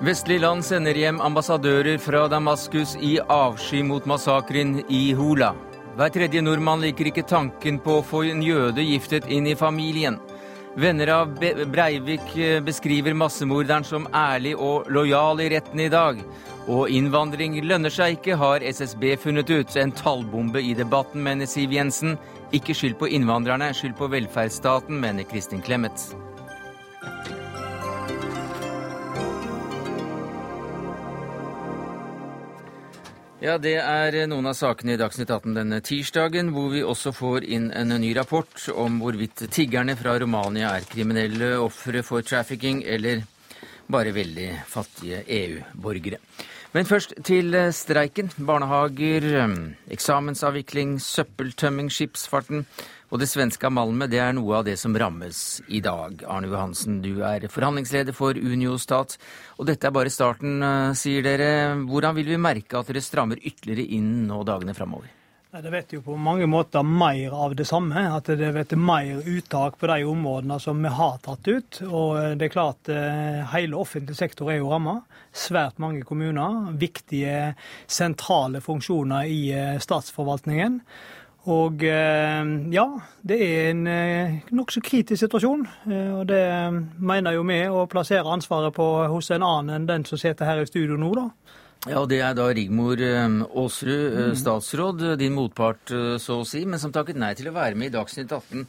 Vestlige land sender hjem ambassadører fra Damaskus i avsky mot massakren i Hula. Hver tredje nordmann liker ikke tanken på å få en jøde giftet inn i familien. Venner av Breivik eh, beskriver massemorderen som ærlig og lojal i retten i dag. Og innvandring lønner seg ikke, har SSB funnet ut. En tallbombe i debatten, mener Siv Jensen. Ikke skyld på innvandrerne, skyld på velferdsstaten, mener Kristin Clemet. Ja, det er noen av sakene i Dagsnytt 18 denne tirsdagen, hvor vi også får inn en ny rapport om hvorvidt tiggerne fra Romania er kriminelle ofre for trafficking eller bare veldig fattige EU-borgere. Men først til streiken. Barnehager, eksamensavvikling, søppeltømming, skipsfarten. Og det svenske Malmö det er noe av det som rammes i dag. Arne Johansen, du er forhandlingsleder for Unio Stat. Og dette er bare starten, eh, sier dere. Hvordan vil vi merke at dere strammer ytterligere inn nå dagene framover? Det vet jo på mange måter mer av det samme. At det vet mer uttak på de områdene som vi har tatt ut. Og det er klart eh, hele offentlig sektor er jo ramma. Svært mange kommuner. Viktige sentrale funksjoner i eh, statsforvaltningen. Og eh, ja, det er en eh, nokså kritisk situasjon. Eh, og det mener jo vi å plassere ansvaret på hos en annen enn den som sitter her i studio nå, da. Ja, og Det er da Rigmor Aasrud, mm. statsråd, din motpart så å si, men som takket nei til å være med i Dagsnytt 18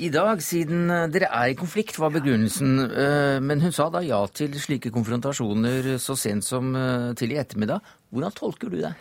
i dag, siden dere er i konflikt, var begrunnelsen. Men hun sa da ja til slike konfrontasjoner så sent som til i ettermiddag. Hvordan tolker du det?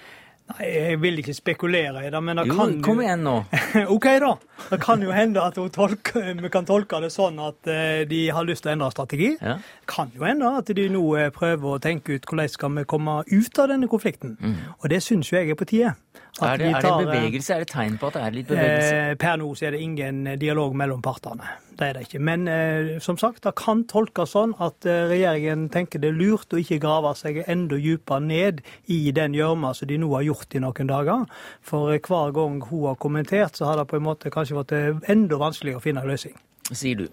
Nei, Jeg vil ikke spekulere i det, men det jo, kan Kom igjen nå. OK, da. Det kan jo hende at tolker, vi kan tolke det sånn at uh, de har lyst til å endre strategi. Ja. Kan jo hende at de nå uh, prøver å tenke ut hvordan skal vi komme ut av denne konflikten. Mm. Og det syns jo jeg er på tide. Er det, er det, bevegelse? Er det tegn på at det er litt bevegelse? Eh, per nå så er det ingen dialog mellom partene. Det er det ikke. Men eh, som sagt, det kan tolkes sånn at eh, regjeringen tenker det er lurt å ikke grave seg enda dypere ned i den gjørma som de nå har gjort i noen dager. For hver gang hun har kommentert, så har det på en måte kanskje vært enda vanskeligere å finne en løsning sier du.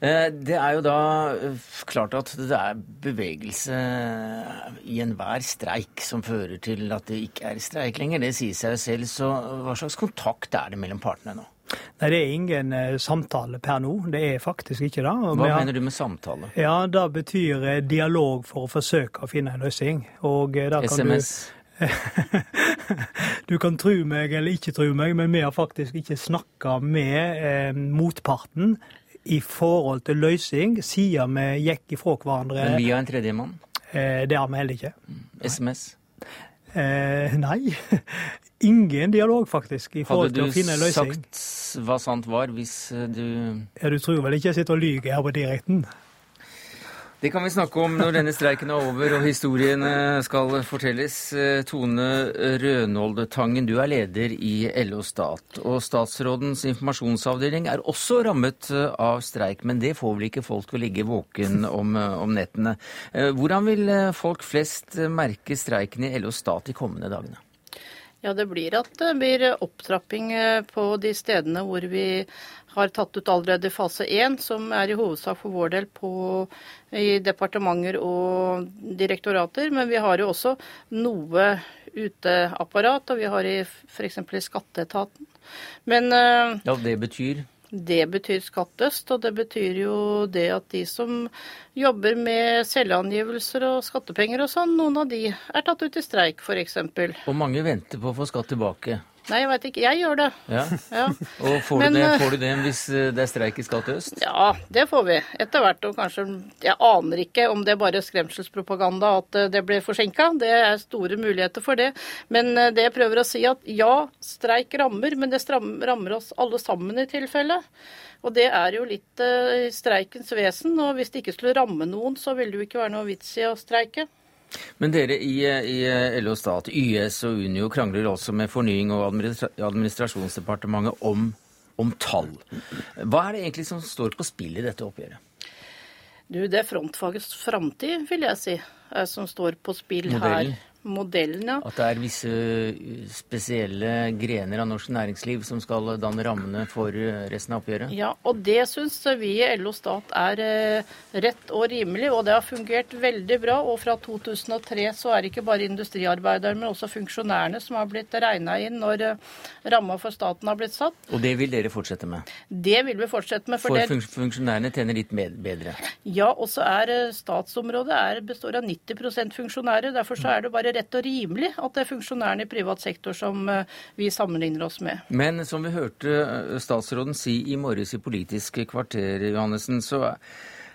Eh, det er jo da eh, klart at det er bevegelse i enhver streik som fører til at det ikke er streik lenger. Det sier seg jo selv. Så hva slags kontakt er det mellom partene nå? Nei, Det er ingen eh, samtale per nå. Det er faktisk ikke det. Hva mener du med samtale? Ja, Det betyr dialog for å forsøke å finne en løsning. SMS? Du... du kan tro meg eller ikke tro meg, men vi har faktisk ikke snakka med eh, motparten i forhold til løsning siden vi gikk ifra hverandre. Men via en tredjemann? Eh, det har vi heller ikke. SMS? Eh, nei. Ingen dialog, faktisk, i forhold til å finne en løsning. Hadde du sagt hva sant var, hvis eh, du Ja, Du tror vel ikke jeg sitter og lyver her på direkten? Det kan vi snakke om når denne streiken er over og historiene skal fortelles. Tone Rønholde Tangen, du er leder i LO Stat. Og statsrådens informasjonsavdeling er også rammet av streik, men det får vel ikke folk til å ligge våken om, om nettene. Hvordan vil folk flest merke streiken i LO Stat de kommende dagene? Ja, Det blir at det blir opptrapping på de stedene hvor vi har tatt ut allerede fase 1, som er i hovedsak for vår del på, i departementer og direktorater. Men vi har jo også noe uteapparat, og vi har i f.eks. i skatteetaten. Men eh, Ja, det betyr? Det betyr skattøst, og det betyr jo det at de som jobber med selvangivelser og skattepenger og sånn, noen av de er tatt ut i streik f.eks. Og mange venter på å få skatt tilbake? Nei, jeg veit ikke. Jeg gjør det. Ja. ja. Og får, Men, du det, eh, får, du det, hvis eh, det er streik i Skatt øst? Ja, det får vi. Etter hvert. Og kanskje Jeg aner ikke om det er bare skremselspropaganda at eh, det ble forsinka. Det er store muligheter for det. Men det jeg prøver å si, at ja, streik rammer, men det rammer oss alle sammen i tilfelle. Og det er jo litt streikens vesen. Og hvis det ikke skulle ramme noen, så ville det jo ikke være noe vits i å streike. Men dere i, i LO Stat, YS og Unio krangler også med Fornying- og administrasjonsdepartementet om, om, tall. Hva er det egentlig som står på spill i dette oppgjøret? Du, Det er frontfagets framtid, vil jeg si, som står på spill Modellen. her. Modellen, ja. At det er visse spesielle grener av norsk næringsliv som skal danne rammene for resten av oppgjøret? Ja, og det syns vi i LO Stat er rett og rimelig, og det har fungert veldig bra. Og fra 2003 så er det ikke bare industriarbeidere, men også funksjonærene som har blitt regna inn når ramma for staten har blitt satt. Og det vil dere fortsette med? Det vil vi fortsette med. For, for funksjonærene tjener litt bedre? Ja, og så er statsområdet er, består av 90% funksjonærer. Derfor så er det bare rett og rimelig at det er funksjonærene i privat sektor som vi sammenligner oss med. Men som vi hørte statsråden si i morges i Politisk kvarter, Johannessen, så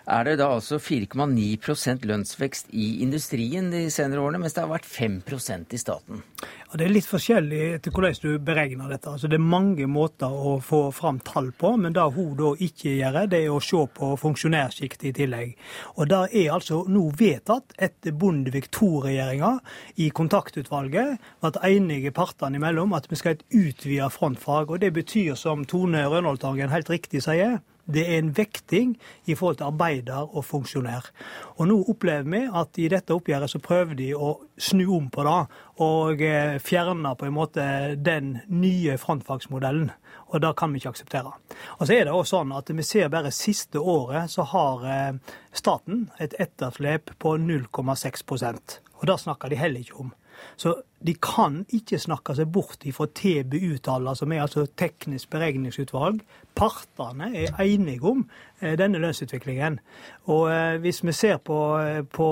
er det da altså 4,9% lønnsvekst i industrien de senere årene, mens det har vært 5% i staten. Ja, det er litt forskjellig etter hvordan du beregner dette. Altså, det er mange måter å få fram tall på, men det hun da ikke gjør, det er å se på funksjonærsjiktet i tillegg. Og det er altså nå vedtatt etter Bondevik II-regjeringa i kontaktutvalget at enige partene imellom at vi skal ha et utvida frontfag. og Det betyr, som Tone Rønholdtangen helt riktig sier, det er en vekting i forhold til arbeider og funksjonær. Og nå opplever vi at i dette oppgjøret så prøver de å snu om på det og eh, fjerne på en måte den nye frontfagsmodellen. Og det kan vi ikke akseptere. Og så er det også sånn at vi ser bare siste året så har eh, staten et etterslep på 0,6% Og det snakker de heller ikke om. Så de kan ikke snakke seg bort ifra TBU-tallene, som er altså teknisk beregningsutvalg. Partene er enige om eh, denne lønnsutviklingen. Og eh, hvis vi ser på, eh, på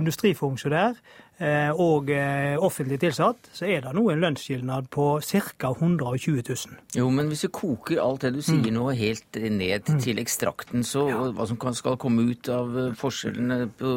industrifunksjonær og offentlig tilsatt, så er det nå en lønnsskilnad på ca. 120 000. Jo, men hvis vi koker alt det du sier mm. nå helt ned mm. til ekstrakten, så ja. hva som skal komme ut av forskjellene på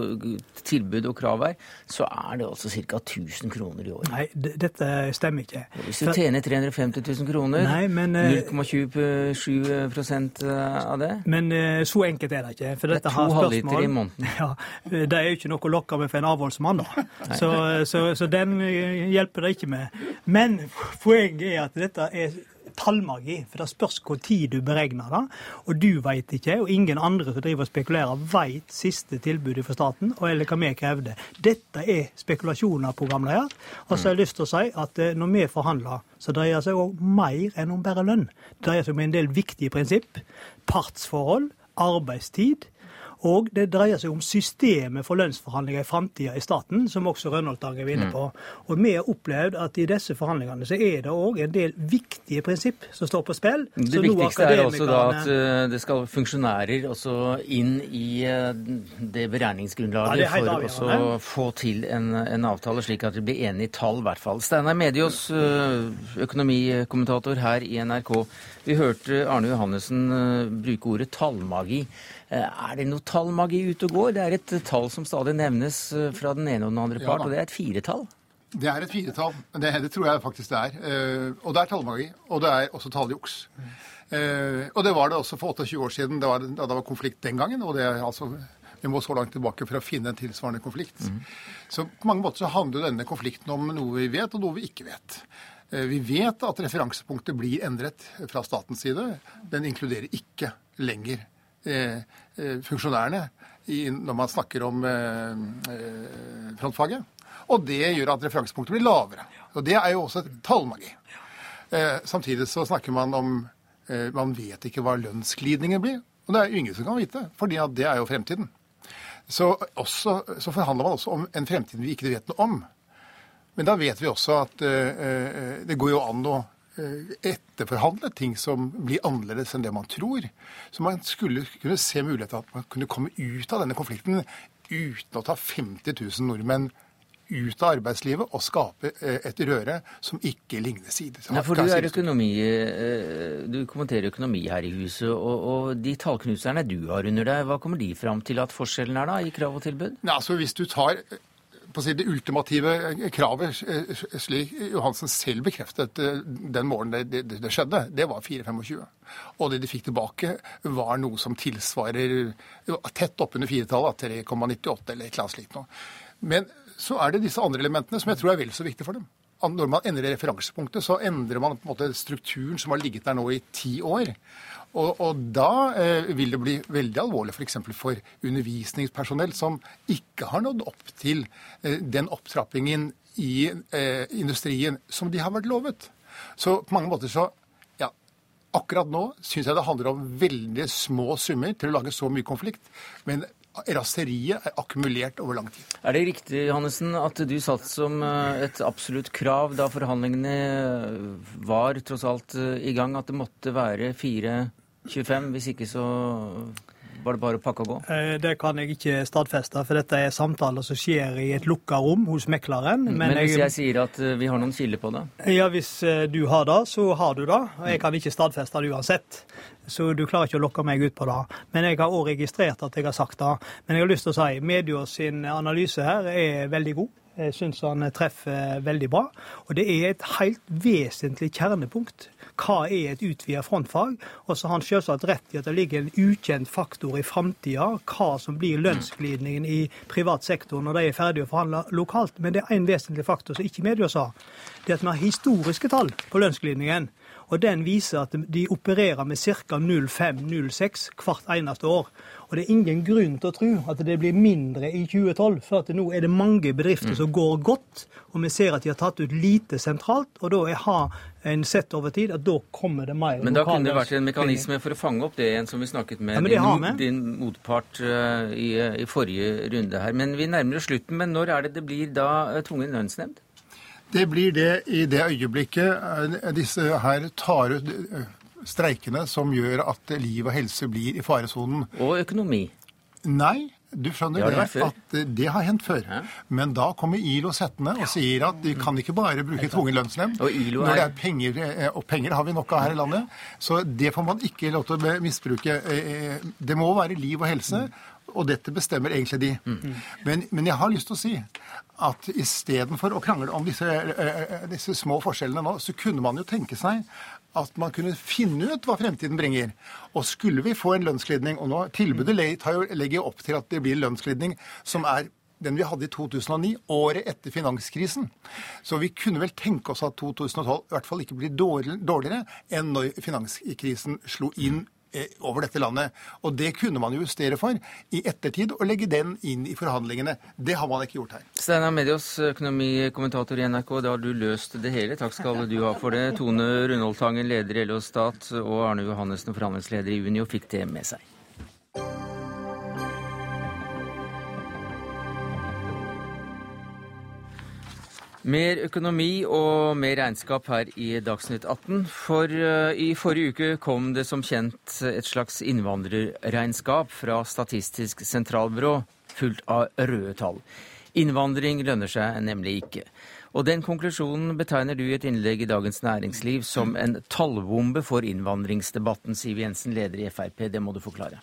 tilbud og krav her, så er det altså ca. 1000 kroner i år. Nei, dette stemmer ikke. Hvis du tjener 350 000 kroner, 0,27 eh, av det Men eh, så enkelt er det ikke. For dette det er to halvliter i måneden. Ja, det er jo ikke noe å lokke med for en avholdsmann, da. Så, så, så den eh, hjelper det ikke med. Men poenget er at dette er tallmagi. For det spørs hvor tid du beregner det. Og du veit ikke, og ingen andre som driver og spekulerer, veit siste tilbudet fra staten, og eller hva vi krevde. Dette er spekulasjoner, programleder. Og så har jeg lyst til å si at eh, når vi forhandler, så dreier det seg òg mer enn om bare lønn. Det dreier seg om en del viktige prinsipp. Partsforhold, arbeidstid og det dreier seg om systemet for lønnsforhandlinger i framtida i staten, som også Rønholdtang er inne mm. på. Og vi har opplevd at i disse forhandlingene så er det òg en del viktige prinsipp som står på spill. Det viktigste er også da at eh, det skal funksjonærer også inn i eh, det beregningsgrunnlaget ja, det for å få til en, en, avtale, slik at de blir enige i tall, i hvert fall. Steinar Medios, eh, økonomikommentator her i NRK. Vi hørte Arne Johannessen bruke ordet tallmagi. Eh, er det noe tallmagi ute og går? Det er et tall som stadig nevnes eh, fra den ene og den andre part, ja, og det er et firetall? Det er et firetall. Det, det tror jeg faktisk det er. Og det er tallmagi. Og det er også talljuks. Og det var det også for 28 år siden, da det, det var konflikt den gangen. og det er altså vi må så langt tilbake for å finne en tilsvarende konflikt. Mm. Så på mange måter så handler denne konflikten om noe vi vet, og noe vi ikke vet. Vi vet at referansepunktet blir endret fra statens side. Den inkluderer ikke lenger Eh, eh, funksjonærene i, når man snakker om eh, frontfaget. Og det gjør at referansepunktet blir lavere. Og det er jo også et tallmagi. samtidig så snakker man om Man vet ikke hva lønnsglidningen blir. Og det er jo ingen som kan vite, fordi det er jo fremtiden. Så, også, så, forhandler man også om en fremtid vi ikke vet noe om. Men da vet vi også at det går jo an å Eh, etterforhandle ting som blir annerledes enn det man tror. Så man skulle kunne se muligheter at man kunne komme ut av denne konflikten uten å ta 50 000 nordmenn ut av arbeidslivet og skape eh, et røre som ikke ligner side. Nei, for du, er økonomi, eh, du kommenterer økonomi her i huset, og, og de tallknuserne du har under deg, hva kommer de fram til at forskjellen er da i krav og tilbud? Nei, altså Hvis du tar si, det ultimative kravet, eh, slik Johansen selv bekreftet eh, den morgenen det, det, det skjedde, det var 4,25. Og det de fikk tilbake, var noe som tilsvarer tett oppunder firetallet, 3,98 eller et eller annet slikt noe. Men så er det disse andre elementene som jeg tror er vel så viktige for dem. Når man endrer referansepunktet, så endrer man på en måte strukturen som har ligget der nå i ti år. Og, og da eh, vil det bli veldig alvorlig f.eks. For, for undervisningspersonell som ikke har nådd opp til eh, den opptrappingen i eh, industrien som de har vært lovet. Så på mange måter så ja, Akkurat nå syns jeg det handler om veldig små summer til å lage så mye konflikt. Men raseriet er akkumulert over lang tid. Er det riktig Johannessen, at du satt som eh, et absolutt krav da forhandlingene var tross alt eh, i gang, at det måtte være 4,25? Hvis ikke så var det bare å pakke og gå? Eh, det kan jeg ikke stadfeste, for dette er samtaler som skjer i et lukka rom hos mekleren. Men, Men hvis jeg, jeg sier at vi har noen kilder på det? Ja, hvis du har det, så har du det. Og jeg kan ikke stadfeste det uansett. Så du klarer ikke å lokke meg ut på det. Men jeg har òg registrert at jeg har sagt det. Men jeg har lyst til å si media sin analyse her er veldig god. Jeg syns han treffer veldig bra. Og det er et helt vesentlig kjernepunkt. Hva er et utvida frontfag? Og så har han selvsagt rett i at det ligger en ukjent faktor i framtida, hva som blir lønnsglidningen i privat sektor når de er ferdige å forhandle lokalt. Men det er en vesentlig faktor som ikke media sa. Det er at vi har historiske tall på lønnsglidningen. Og den viser at de opererer med ca. 0,5-0,6 hvert eneste år. Og det er ingen grunn til å tro at det blir mindre i 2012, for at nå er det mange bedrifter mm. som går godt, og vi ser at de har tatt ut lite sentralt. Og da har en sett over tid at da kommer det mer Men da kunne det vært en mekanisme for å fange opp det igjen, som vi snakket med ja, din, din, motpart uh, i, i, forrige runde her. Men vi nærmer oss slutten. Men når er det det blir da uh, tvungen lønnsnemnd? Det blir det i det øyeblikket eh, disse her tar ut eh, streikene som gjør at liv og helse blir i faresonen. Og økonomi. Nei, du skjønner det, det at eh, det har hendt før. Ja. Men da kommer ILO settende og sier at de kan ikke bare bruke tvungen lønnsnemnd når det er penger, og penger har vi nok av her i landet. Så det får man ikke lov til å misbruke. Det må være liv og helse. Og dette bestemmer egentlig de. Mm. Men, men, jeg har lyst til å si at istedenfor å krangle om disse, eh, eh, disse, små forskjellene nå, så kunne man jo tenke seg at man kunne finne ut hva fremtiden bringer. Og skulle vi få en lønnsglidning Og nå tilbudet legger jo opp til at det blir lønnsglidning som er den vi hadde i 2009, året etter finanskrisen. Så vi kunne vel tenke oss at 2012 i hvert fall ikke blir dårligere enn når finanskrisen slo inn over dette landet. Og det kunne man justere for i ettertid og legge den inn i forhandlingene. Det har man ikke gjort her. Steinar Medios, økonomikommentator i NRK, da har du løst det hele. Takk skal du ha for det. Tone Rundholdtangen, leder i LO Stat, og Arne Johannessen, forhandlingsleder i Unio, fikk det med seg. Mer økonomi og mer regnskap her i Dagsnytt 18. For uh, i forrige uke kom det som kjent et slags innvandrerregnskap fra Statistisk sentralbyrå, fullt av røde tall. Innvandring lønner seg nemlig ikke. Og den konklusjonen betegner du i et innlegg i Dagens Næringsliv som en tallbombe for innvandringsdebatten. Siv Jensen, leder i Frp, det må du forklare.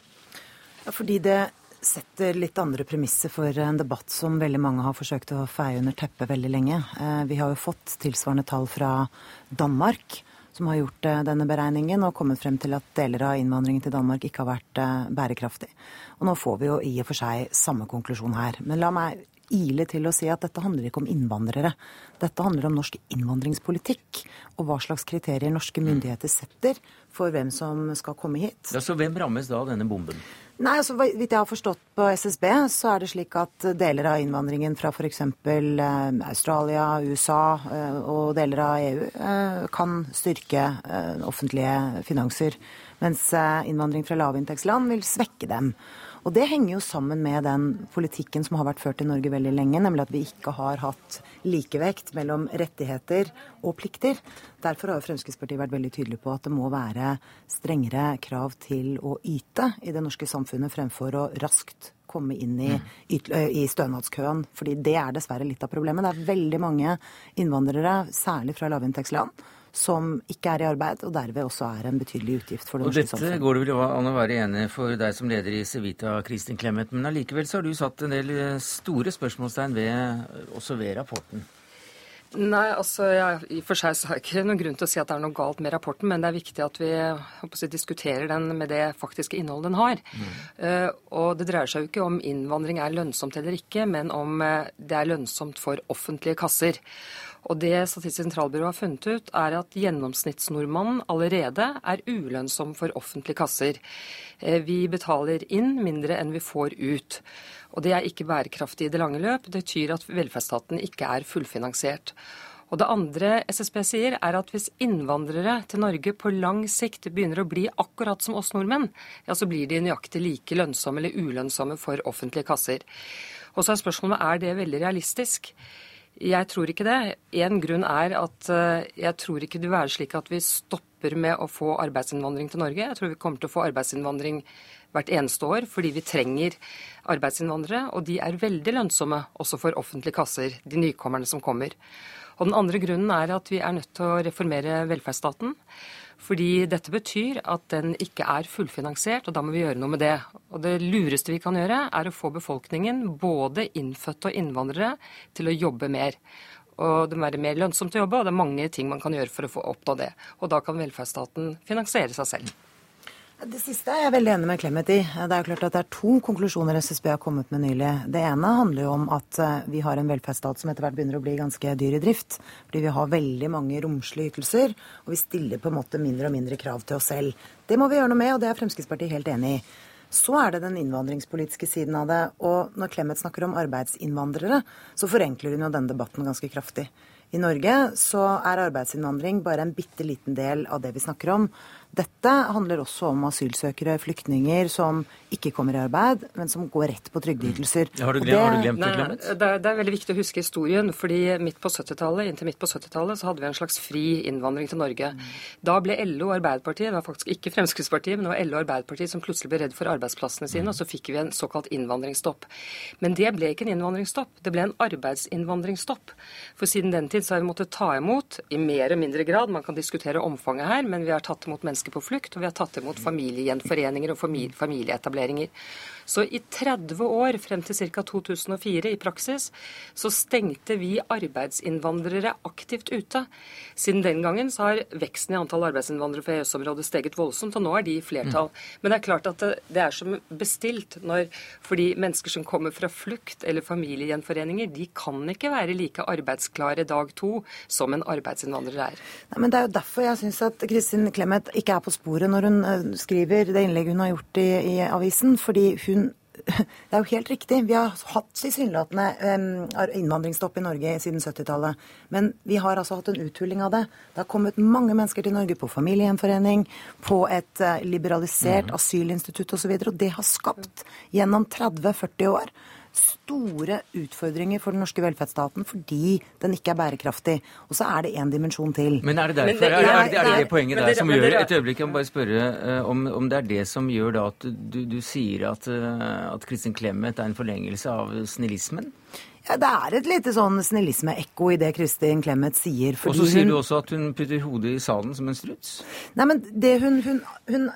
Ja, fordi det setter litt andre premisser for en debatt som veldig mange har forsøkt å feie under teppet veldig lenge. Eh, vi har jo fått tilsvarende tall fra Danmark, som har gjort eh, denne beregningen og kommet frem til at deler av innvandringen til Danmark ikke har vært eh, bærekraftig. Og nå får vi jo i og for seg samme konklusjon her. Men la meg ile til å si at dette handler ikke om innvandrere. Dette handler om norsk innvandringspolitikk og hva slags kriterier norske myndigheter setter for hvem som skal komme hit. Ja, Så hvem rammes da av denne bomben? Nei, altså, Vidt jeg har forstått på SSB, så er det slik at deler av innvandringen fra f.eks. Eh, Australia, USA eh, og deler av EU eh, kan styrke offentlige finanser, mens innvandring fra lavinntektsland vil svekke dem. Og det henger jo sammen med den politikken som har vært ført i Norge veldig lenge, nemlig at vi ikke har hatt likevekt mellom rettigheter og plikter. Derfor har jo Fremskrittspartiet vært veldig tydelig på at det må være strengere krav til å yte i det norske samfunnet fremfor å raskt komme inn i, i, stønadskøen. fordi det er dessverre litt av problemet. Det er veldig mange innvandrere, særlig fra lavinntektsland, som ikke er i arbeid, og derved også er en betydelig utgift for det og norske samfunnet. Og Dette går det vel an å være enig for deg som leder i Civita, Kristin Clemet, men allikevel så har du satt en del store spørsmålstegn ved, også ved rapporten. Nei, altså jeg, I og for seg så har jeg ikke noen grunn til å si at det er noe galt med rapporten, men det er viktig at vi si, diskuterer den med det faktiske innholdet den har. Mm. Uh, og det dreier seg jo ikke om innvandring er lønnsomt eller ikke, men om uh, det er lønnsomt for offentlige kasser. Og det Statistisk sentralbyrå har funnet ut, er at gjennomsnittsnordmannen allerede er ulønnsom for offentlige kasser. Eh, vi betaler inn mindre enn vi får ut. Og det er ikke bærekraftig i det lange løp. Det betyr at velferdsstaten ikke er fullfinansiert. Og det andre SSB sier, er at hvis innvandrere til Norge på lang sikt begynner å bli akkurat som oss nordmenn, ja, så blir de nøyaktig like lønnsomme eller ulønnsomme for offentlige kasser. Og så er spørsmålet er det veldig realistisk. Jeg tror ikke det. En grunn er at eh, jeg tror ikke det vil være slik at vi stopper med å få arbeidsinnvandring til Norge. Jeg tror vi kommer til å få arbeidsinnvandring hvert eneste år fordi vi trenger arbeidsinnvandrere. Og de er veldig lønnsomme også for offentlige kasser, de nykommerne som kommer. Og den andre grunnen er at vi er nødt til å reformere velferdsstaten. Fordi dette betyr at den ikke er fullfinansiert, og da må vi gjøre noe med det. Og det lureste vi kan gjøre, er å få befolkningen, både innfødte og innvandrere, til å jobbe mer. Og det må være mer lønnsomt å jobbe, og det er mange ting man kan gjøre for å få oppnå det. Og da kan velferdsstaten finansiere seg selv. Det siste er jeg veldig enig med Clemet i. Det er jo klart at det er to konklusjoner SSB har kommet med nylig. Det ene handler jo om at eh, vi har en velferdsstat som etter hvert begynner å bli ganske dyr i drift. Fordi vi har veldig mange romslige ytelser, og vi stiller på en måte mindre og mindre krav til oss selv. Det må vi gjøre noe med, og det er Fremskrittspartiet helt enig i. Så er det den innvandringspolitiske siden av det. Og når Clemet snakker om arbeidsinnvandrere, så forenkler hun jo denne debatten ganske kraftig. I Norge så er arbeidsinnvandring bare en bitte liten del av det vi snakker om. Dette handler også om asylsøkere, flyktninger, som ikke kommer i arbeid, men som går rett på trygdeytelser. Mm. Har, du glemt, det, har du glemt det, Det, det, er veldig viktig å huske historien. fordi midt på 70-tallet, Inntil midt på 70-tallet så hadde vi en slags fri innvandring til Norge. Da ble LO og Arbeiderpartiet, det var faktisk ikke Fremskrittspartiet, men det var LO og Arbeiderpartiet som plutselig ble redd for arbeidsplassene sine, og så fikk vi en såkalt innvandringsstopp. Men det ble ikke en innvandringsstopp, det ble en arbeidsinnvandringsstopp. For siden den tid så har vi måttet ta imot, i mer og mindre grad, man kan diskutere omfanget her, men vi har tatt imot mennesker mennesker på flukt, og vi har tatt imot familiegjenforeninger og familieetableringer. Så i 30 år, frem til ca. 2004 i praksis, så stengte vi arbeidsinnvandrere aktivt ute. Siden den gangen så har veksten i antall arbeidsinnvandrere fra EØS-området steget voldsomt, og nå er de i flertall. Mm. Men det er klart at det, det er som bestilt. Når, fordi mennesker som kommer fra flukt eller familiegjenforeninger, de kan ikke være like arbeidsklare dag to som en arbeidsinnvandrer er. Nei, men Det er jo derfor jeg syns at Kristin Clemet ikke er på sporet når hun eh, skriver det innlegget hun har gjort i, i avisen. fordi hun det er jo helt riktig. Vi har hatt tilsynelatende innvandringsstopp i Norge siden 70-tallet. Men vi har altså hatt en uthuling av det. Det har kommet mange mennesker til Norge på familiegjenforening, på et eh, liberalisert mm. asylinstitutt osv. Og, så videre, og det har skapt gjennom 30-40 år store utfordringer for den norske velferdsstaten fordi den ikke er bærekraftig. Og så er det én dimensjon til. Men er det derfor, det, er, er, det, er det, det poenget der som gjør Et øyeblikk, jeg må bare spørre uh, om, om, det er det som gjør da at du, du sier at, uh, at Kristin Clemet er en forlengelse av snillismen? Ja, Det er et lite sånn snillisme-ekko i det Kristin Clemet sier. Og så sier hun... du også at hun putter hodet i salen som en struts? Nei, men det hun, hun, hun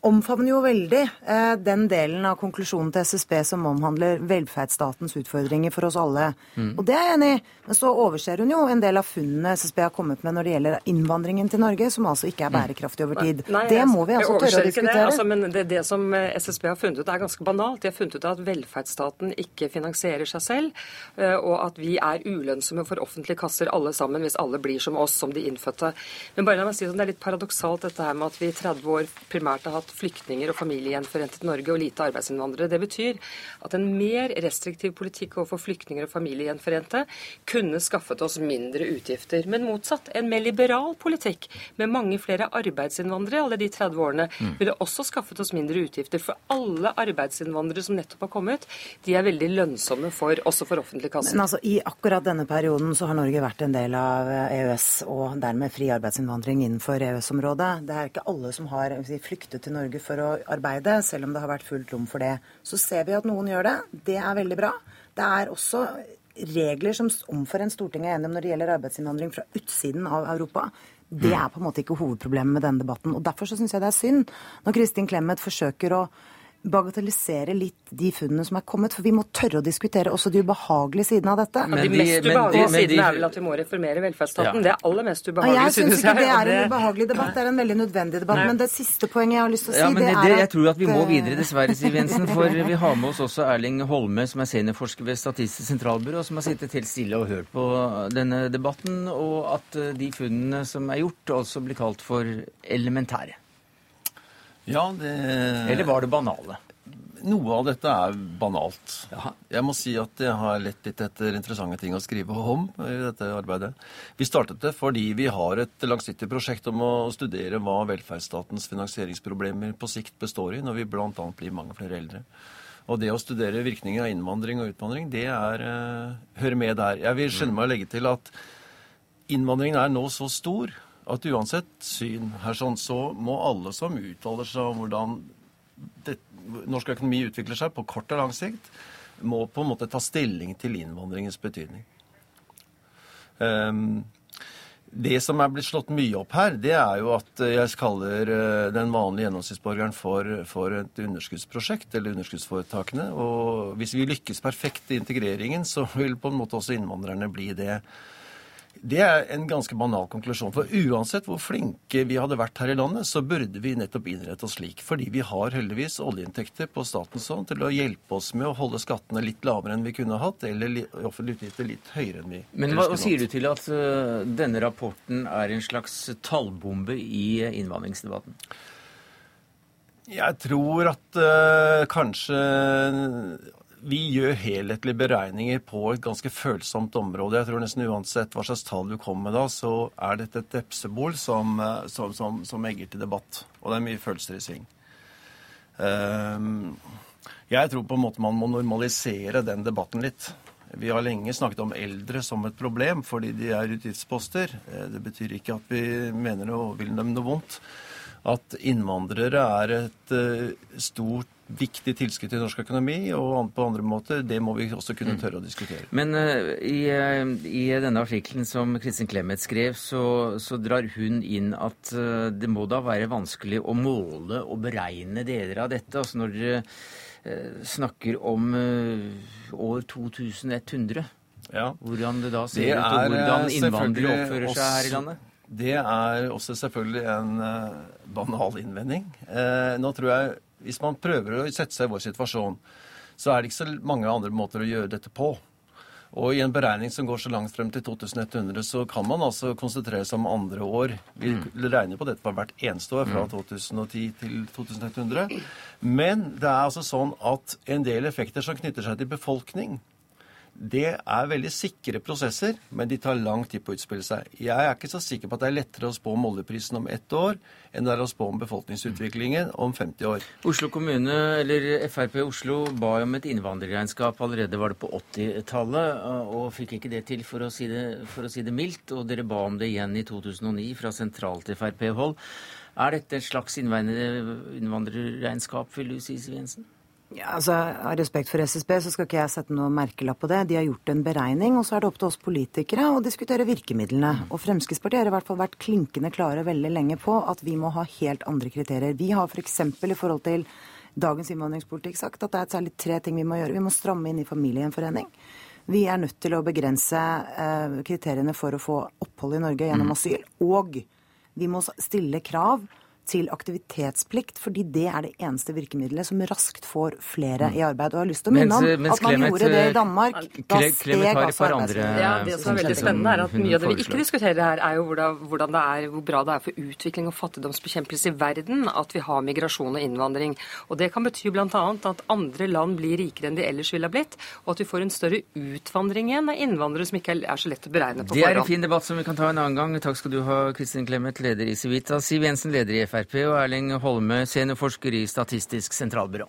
omfavner jo veldig eh, den delen av konklusjonen til SSB som omhandler velferdsstatens utfordringer for oss alle. Mm. Og det er jeg enig i. Men så overser hun jo en del av funnene SSB har kommet med når det gjelder innvandringen til Norge, som altså ikke er mm. bærekraftig over tid. Nei, det må vi altså tørre å diskutere. Det, altså, men det, det, som eh, SSB har funnet ut, er ganske banalt. De har funnet ut at velferdsstaten ikke finansierer seg selv, eh, og at vi er ulønnsomme for offentlige kasser alle sammen hvis alle blir som oss, som de innfødte. Men bare la meg si sånn, det er litt paradoksalt dette her med at vi i 30 år primært har hatt flyktninger og familiegjenforente til Norge og lite arbeidsinnvandrere. Det betyr at en mer restriktiv politikk overfor flyktninger og familiegjenforente kunne skaffet oss mindre utgifter. Men motsatt, en mer liberal politikk med mange flere arbeidsinnvandrere alle de 30 årene mm. ville også skaffet oss mindre utgifter. For alle arbeidsinnvandrere som nettopp har kommet, de er veldig lønnsomme for, også for offentlig kasse. Men altså, I akkurat denne perioden så har Norge vært en del av EØS og dermed fri arbeidsinnvandring innenfor EØS-området. Det er ikke alle som har si, flyktet til Norge for å arbeide, selv om det har vært fullt rom for det. Så ser vi at noen gjør det. Det er veldig bra. Det er også regler som omforent Stortinget er enig om når det gjelder arbeidsinnvandring fra utsiden av Europa. Det er på en måte ikke hovedproblemet med denne debatten. og Derfor syns jeg det er synd når Kristin Clemet forsøker å bagatellisere litt de funnene som er kommet. For vi må tørre å diskutere også de ubehagelige sidene av dette. Men de, de mest ubehagelige sidene er vel at vi må reformere velferdsstaten. Ja. Det er aller mest ubehagelige, ja, jeg. synes ikke det er en ubehagelig debatt, det er en veldig nødvendig debatt. Nei. Men det siste poenget jeg har lyst til å si, ja, det, det er at Jeg tror at vi må videre, dessverre, Siv Jensen. For vi har med oss også Erling Holme, som er seniorforsker ved Statistisk sentralbyrå, som har sittet helt stille og hørt på denne debatten, og at de funnene som er gjort, altså blir kalt for elementære. Ja, det Eller var det banale? Noe av dette er banalt. Ja. Jeg må si at jeg har lett litt etter interessante ting å skrive om i dette arbeidet. Vi startet det fordi vi har et langsiktig prosjekt om å studere hva velferdsstatens finansieringsproblemer på sikt består i, når vi bl.a. blir mange flere eldre. Og det å studere virkninger av innvandring og utvandring, det er, uh, hører med der. Jeg vil skynde meg å legge til at innvandringen er nå så stor at uansett syn her sånn, så må alle som uttaler seg om hvordan det, norsk økonomi utvikler seg på kort og lang sikt, må på en måte ta stilling til innvandringens betydning. Um, det som er blitt slått mye opp her, det er jo at jeg kaller eh, den vanlige gjennomsnittsborgeren for, for, et underskuddsprosjekt, eller underskuddsforetakene. Og hvis vi lykkes perfekt i integreringen, så vil på en måte også innvandrerne bli det. Det er en ganske banal konklusjon. For uansett hvor flinke vi hadde vært her i landet, så burde vi nettopp innrette oss slik. Fordi vi har heldigvis oljeinntekter på statens hånd til å hjelpe oss med å holde skattene litt lavere enn vi kunne hatt, eller offentlige utgifter litt høyere enn vi Men hva sier du til at uh, denne rapporten er en slags tallbombe i innvandringsdebatten? Jeg tror at uh, kanskje vi gjør helhetlige beregninger på et ganske følsomt område. Jeg tror nesten uansett hva slags tall du kommer med da, så er dette et vepsebol som, eh, som, som, som, egger til debatt. Og det er mye følelser i sving. Um, jeg tror på en måte man må normalisere den debatten litt. Vi har lenge snakket om eldre som et problem fordi de er utgiftsposter. Eh, det betyr ikke at vi mener og vil dem noe vondt. At innvandrere er et uh, stort viktig tilskudd til norsk økonomi, og på andre måter, det må vi også kunne mm. tørre å diskutere. Men uh, i, uh, i, denne artikkelen som Kristin Clemet skrev, så, så, drar hun inn at uh, det må da være vanskelig å måle og beregne deler av dette. Altså når dere snakker om år 2100, ja. hvordan det da ser det ut, og hvordan innvandrere oppfører seg her i landet? Det er også selvfølgelig en banal innvending. nå tror jeg hvis man prøver å sette seg i vår situasjon, så er det ikke så mange andre måter å gjøre dette på. Og i en beregning som går så langt frem til 2100, så kan man altså konsentrere seg om andre år. Vi mm. regner på dette for hvert eneste år fra 2010 mm. til 2100. Men det er altså sånn at en del effekter som knytter seg til befolkning, det er veldig sikre prosesser, men de tar lang tid på å utspille seg. Jeg er ikke så sikker på at det er lettere å spå om oljeprisen om ett år enn det er å spå om befolkningsutviklingen om 50 år. Oslo kommune, eller Frp Oslo, ba om et innvandrerregnskap allerede var det på 80-tallet, og fikk ikke det til, for å, si det, for å si det mildt. Og dere ba om det igjen i 2009 fra sentralt Frp-hold. Er dette et slags innvandrerregnskap, vil du si, Siv Jensen? Ja, altså, Av respekt for SSB så skal ikke jeg sette noe merkelapp på det. De har gjort en beregning, og så er det opp til oss politikere å diskutere virkemidlene. Og Fremskrittspartiet har i hvert fall vært klinkende klare veldig lenge på at vi må ha helt andre kriterier. Vi har f.eks. For i forhold til dagens innvandringspolitikk sagt at det er særlig tre ting vi må gjøre. Vi må stramme inn i familiegjenforening. Vi er nødt til å begrense eh, kriteriene for å få opphold i Norge gjennom mm. asyl. Og vi må stille krav til aktivitetsplikt, fordi det er det eneste virkemidlet som raskt får flere i arbeid. Og jeg har lyst til å minne om mens, mens at man Clement, gjorde det i Danmark. Da steg altså arbeidsledigheten. Ja, det som er veldig spennende, er at mye av det vi ikke diskuterer her, er jo hvordan, hvordan det er, hvor bra det er for utvikling og fattigdomsbekjempelse i verden at vi har migrasjon og innvandring. Og Det kan bety bl.a. at andre land blir rikere enn de ellers ville ha blitt, og at vi får en større utvandring igjen av innvandrere som ikke er så lett å beregne på forhånd. Det er en fin debatt som vi kan ta en annen gang. Takk skal du ha, Kristin Clemet, leder i Civita. Siv Jensen, leder i FR. Frp, og Erling Holme, seniorforsker i Statistisk sentralbyrå.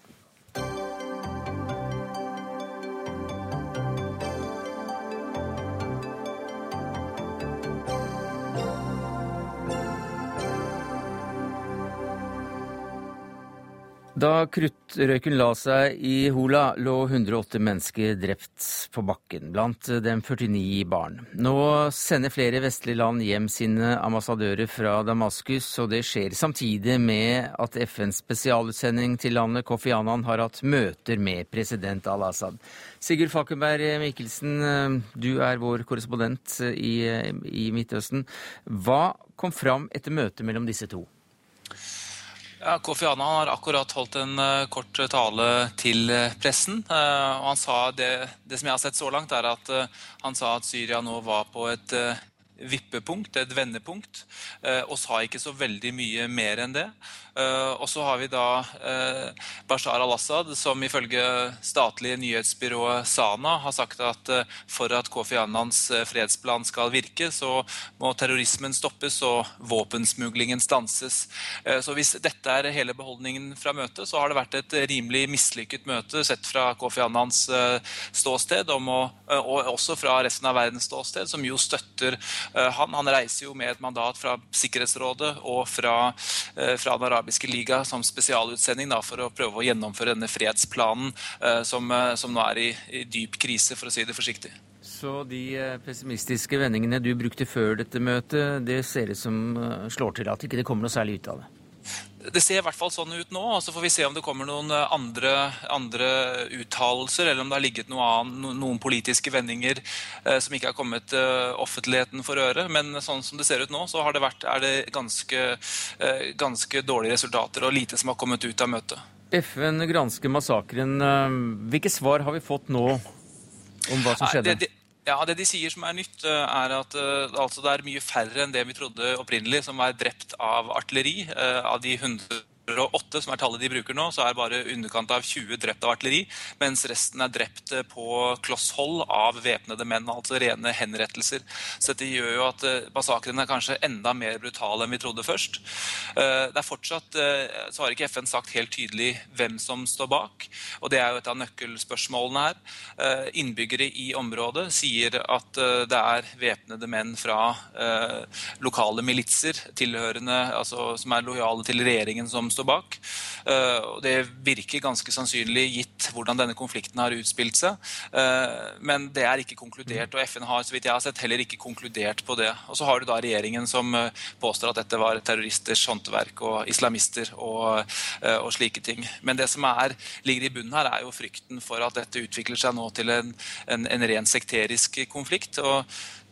Da kruttrøyken la seg i Hola, lå 108 mennesker drept på bakken, blant dem 49 barn. Nå sender flere vestlige land hjem sine ambassadører fra Damaskus, og det skjer samtidig med at FNs spesialutsending til landet, Kofi Annan, har hatt møter med president al-Assad. Sigurd Falkenberg Mikkelsen, du er vår korrespondent i, i Midtøsten. Hva kom fram etter møtet mellom disse to? Ja, Kofi Annan har akkurat holdt en uh, kort tale til uh, pressen. Uh, og han sa det, det, som jeg har sett så langt, er at han sa at Syria nå var på et vippepunkt, et vendepunkt, og sa ikke så veldig mye mer enn det. Eh, og så har vi da eh, Bashar al-Assad, som ifølge statlige nyhetsbyrået Sana har sagt at eh, for at Kofi Annans fredsplan skal virke, så må terrorismen stoppes og våpensmuglingen stanses. Så hvis dette er hele beholdningen fra møtet, så har det vært et rimelig mislykket møte sett fra Kofi Annans ståsted, og også fra resten av verdens ståsted, som jo støtter han. Han reiser jo med et mandat fra Sikkerhetsrådet og fra, fra den arabiske liga som spesialutsending da, for å prøve å gjennomføre denne fredsplanen eh, som, eh, som, nå er i, i, dyp krise, for å si det forsiktig. Så de eh, pessimistiske vendingene du brukte før dette møtet, det ser ut som slår til at ikke det kommer noe særlig ut av det? Det ser i hvert fall sånn ut nå. og Så får vi se om det kommer noen eh, andre, andre uttalelser, eller om det har ligget noe annen, noen politiske vendinger eh, som ikke har kommet eh, offentligheten for øre. Men sånn som det ser ut nå, så det vært, er det ganske, eh, ganske dårlige resultater og lite som har kommet ut av møtet. FN gransker massakren. Eh, hvilke svar har vi fått nå om hva som skjedde? Det, det, ja, Det de sier som er nytt, eh, er at uh, altså det er mye færre enn det vi trodde opprinnelig som er drept av artilleri. Uh, av de 100 108, som er tallet de bruker nå, så er bare underkant av 20 drept av artilleri, mens resten er drept eh, på kloss hold av væpnede menn, altså rene henrettelser. Så dette gjør jo at massakrene er kanskje enda mer brutale enn vi trodde først. Eh, det er fortsatt, så har ikke FN sagt helt tydelig hvem som står bak, og det er jo et av nøkkelspørsmålene her. Innbyggere i området sier at det er væpnede menn fra lokale militser tilhørende, altså, som er lojale til regjeringen som står bak. Eh, og det virker ganske sannsynlig gitt hvordan denne konflikten har utspilt seg. Eh, men det er ikke konkludert, og FN har så vidt jeg har sett, heller ikke konkludert på det. Og så har du da regjeringen som eh, påstår at dette var terroristers håndverk og islamister og, og slike ting. Men det som er, ligger i bunnen her, er jo frykten for at dette utvikler seg nå til en, en, en ren sekterisk konflikt. og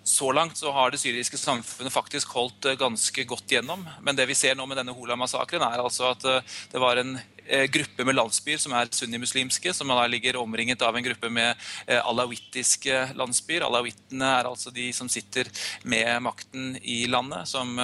så langt så har det syriske samfunnet faktisk holdt eh, ganske godt gjennom. Men det vi ser nå med denne Hola-massakren, er altså at eh, det var en eh, gruppe med landsbyer som er sunnimuslimske, som da ligger omringet av en gruppe med alawittiske landsbyer. Alawittene er altså de som sitter med makten i landet, som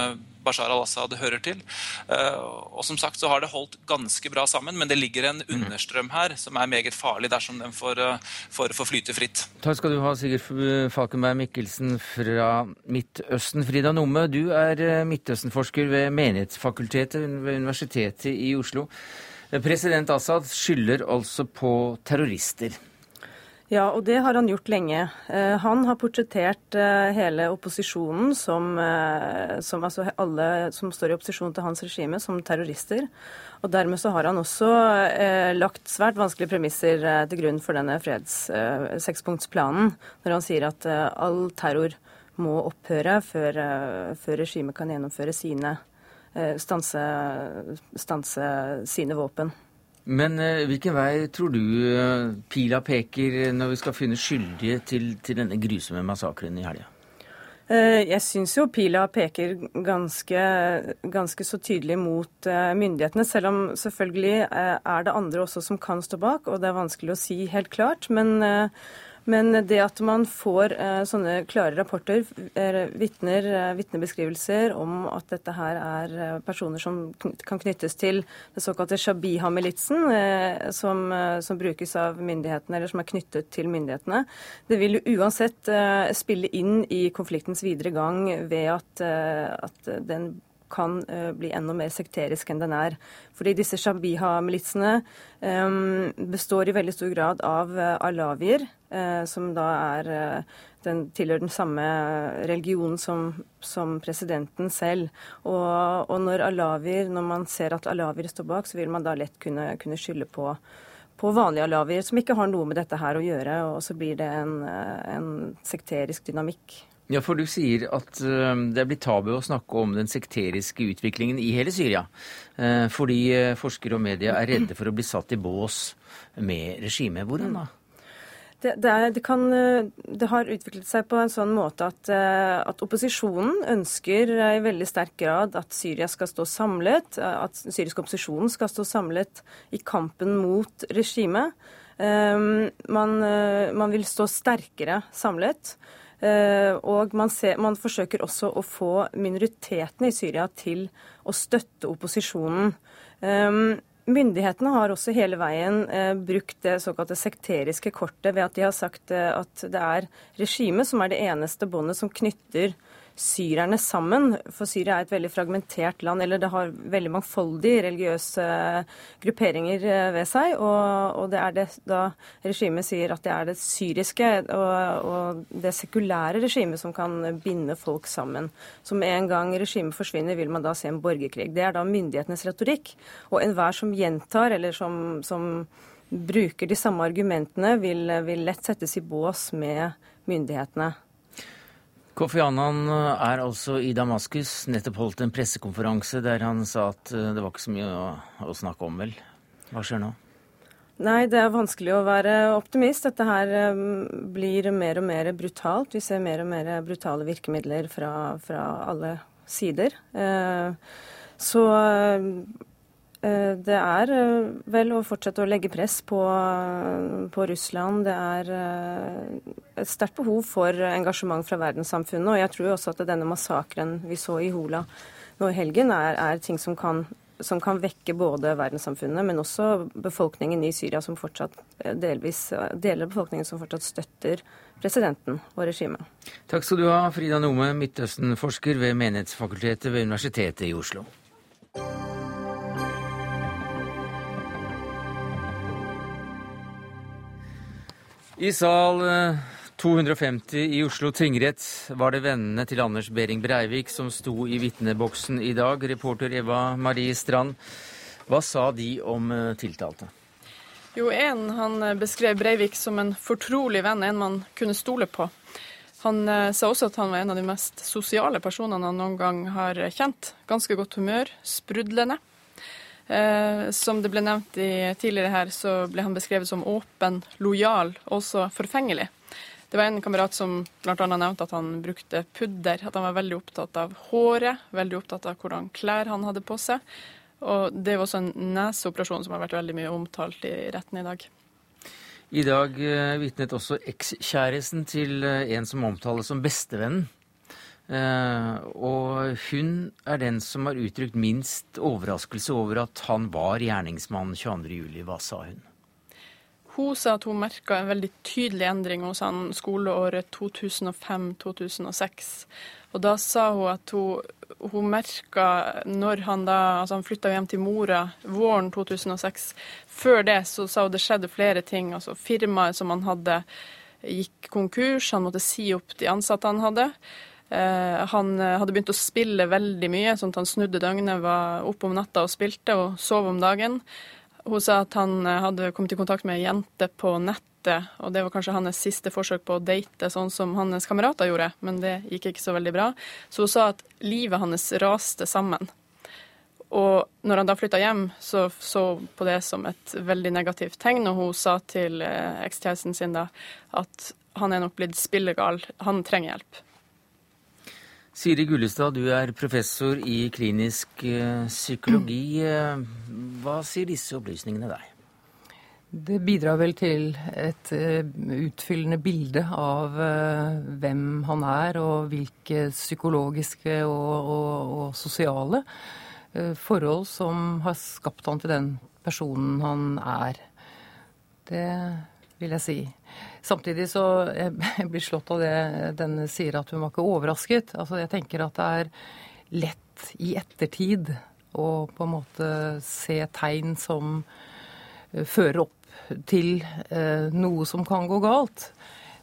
Bashar al-Assad hører til. Eh, og som sagt så har det holdt ganske bra sammen, men det ligger en mm. understrøm her som er meget farlig dersom den får, eh, får, får flyte fritt. Takk skal du ha, Sigurd Falkenberg Mikkelsen fra Midtøsten. Frida Numme, du er eh, Midtøsten-forsker ved Menighetsfakultetet ved Universitetet i Oslo. President Assad skylder altså på terrorister. Ja, og det har han gjort lenge. Eh, han har portrettert eh, hele opposisjonen som, eh, som altså alle som står i opposisjon til hans regime, som terrorister. Og dermed så har han også lagt svært vanskelige premisser til grunn for denne freds sekspunktsplanen, når han sier at all terror må opphøre før, før regimet kan gjennomføre sine stanse, stanse sine våpen. Men eh, hvilken vei tror du eh, pila peker når vi skal finne skyldige til, til denne grusomme massakren i helga? Eh, jeg syns jo pila peker ganske, ganske, så tydelig mot myndighetene, selv om selvfølgelig er det andre også som kan stå bak, og det er vanskelig å si helt klart. Men men det at man får eh, sånne klare rapporter, eh, vitner, eh, vitnebeskrivelser om at dette her er eh, personer som kan knyttes til det såkalte Shabiha-militsen, eh, som, eh, som, brukes av myndighetene, eller som er knyttet til myndighetene, det vil uansett spille inn i konfliktens videre gang ved at, at den kan bli enda mer sekterisk enn den er. Fordi disse Shabiha-militsene består i veldig stor grad av alawier, som da er den tilhører den samme religionen som, som presidenten selv. Og, og, når alawier, når man ser at alawier står bak, så vil man da lett kunne, kunne skylde på, på vanlige alawier som ikke har noe med dette her å gjøre, og så blir det en, en sekterisk dynamikk. Ja, for du sier at uh, det er blitt tabu å snakke om den sekteriske utviklingen i hele Syria. Uh, fordi uh, forskere og media er redde for å bli satt i bås med regimet. Hvordan da? Det, det, er, det, kan, eh, det, har utviklet seg på en sånn måte at, eh, at, opposisjonen ønsker i veldig sterk grad at Syria skal stå samlet, at syrisk opposisjonen skal stå samlet i kampen mot regimet. Ehm, man, eh, man vil stå sterkere samlet. Og man, ser, man, forsøker også å få minoritetene i Syria til å støtte opposisjonen. Ehm, Myndighetene har også hele veien eh, brukt det såkalte sekteriske kortet ved at de har sagt eh, at det er regimet som er det eneste båndet som knytter syrerne sammen. For Syria er et veldig fragmentert land, eller det har veldig mangfoldige religiøse eh, grupperinger eh, ved seg. Og, og det er det da regimet sier at det er det syriske og, og det sekulære regimet som kan binde folk sammen. Med en gang regimet forsvinner, vil man da se en borgerkrig. Det er da myndighetenes retorikk. Og enhver som gjentar, eller som, som bruker de samme argumentene, vil, vil lett settes i bås med myndighetene. Kofi Annan eh, er altså i Damaskus, nettopp holdt en pressekonferanse der han sa at eh, det var ikke så mye å, å snakke om, vel. Hva skjer nå? Nei, det er vanskelig å være optimist. Dette her eh, blir mer og mer brutalt. Vi ser mer og mer brutale virkemidler fra, fra alle sider. Så det er eh, vel å fortsette å legge press på, på Russland. Det er eh, et sterkt behov for engasjement fra verdenssamfunnet. Og jeg tror også at denne massakren vi så i Hola nå i helgen, er, er ting som kan, som kan, vekke både verdenssamfunnet, men også befolkningen i Syria, som fortsatt delvis, deler befolkningen som fortsatt støtter presidenten og regimet. Takk skal du ha, Frida Nome, Midtøsten-forsker ved Menighetsfakultetet ved Universitetet i Oslo. I sal 250 eh, i Oslo tingrett var det vennene til Anders Behring Breivik som sto i vitneboksen i dag. Reporter Eva Marie Strand, hva sa de om eh, tiltalte? Jo, en han eh, beskrev Breivik som en fortrolig venn, en man kunne stole på. Han sa også at han var en av de mest sosiale personene han noen gang har kjent. Ganske godt humør, sprudlende. Eh, som det ble nevnt tidligere her, så ble han beskrevet som åpen, lojal, også forfengelig. Det var en kamerat som bl.a. nevnte at han brukte pudder. At han var veldig opptatt av håret, veldig opptatt av hvordan klær han hadde på seg. Og det var også en neseoperasjon som har vært veldig mye omtalt i retten i dag. I dag eh, vitnet også ekskjæresten til eh, en som omtales som bestevennen. Eh, og hun er den som har uttrykt minst overraskelse over at han var gjerningsmann 22.07. Hva sa hun? Hun sa at hun merka en veldig tydelig endring hos han skoleåret 2005-2006. Og da sa hun at hun, hun merka når han da altså han flytta hjem til mora våren 2006. Før det så sa hun det skjedde flere ting. altså Firmaet som han hadde, gikk konkurs. Han måtte si opp de ansatte han hadde. Eh, han eh, hadde begynt å spille veldig mye, sånn at han snudde døgnet, var oppe om natta og spilte og sov om dagen. Hun sa at han eh, hadde kommet i kontakt med ei jente på nettet, og det var kanskje hans siste forsøk på å date sånn som hans kamerater gjorde, men det gikk ikke så veldig bra. Så hun sa at livet hans raste sammen. Og når han da flytta hjem, så så på det som et veldig negativt tegn, og hun sa til ekskjæresten sin da at han er nok blitt spillegal, han trenger hjelp. Siri Gullestad, du er professor i klinisk eh, psykologi. Eh, hva sier disse opplysningene deg? Det bidrar vel til et eh, utfyllende bilde av hvem han er, og hvilke psykologiske og, og, og sosiale forhold som har skapt han til den personen han er. Det vil jeg si. Samtidig så jeg blir slått av det den sier at hun var ikke overrasket. Altså jeg tenker at det er lett i ettertid å på en måte se tegn som eh, fører opp til eh, noe som kan gå galt.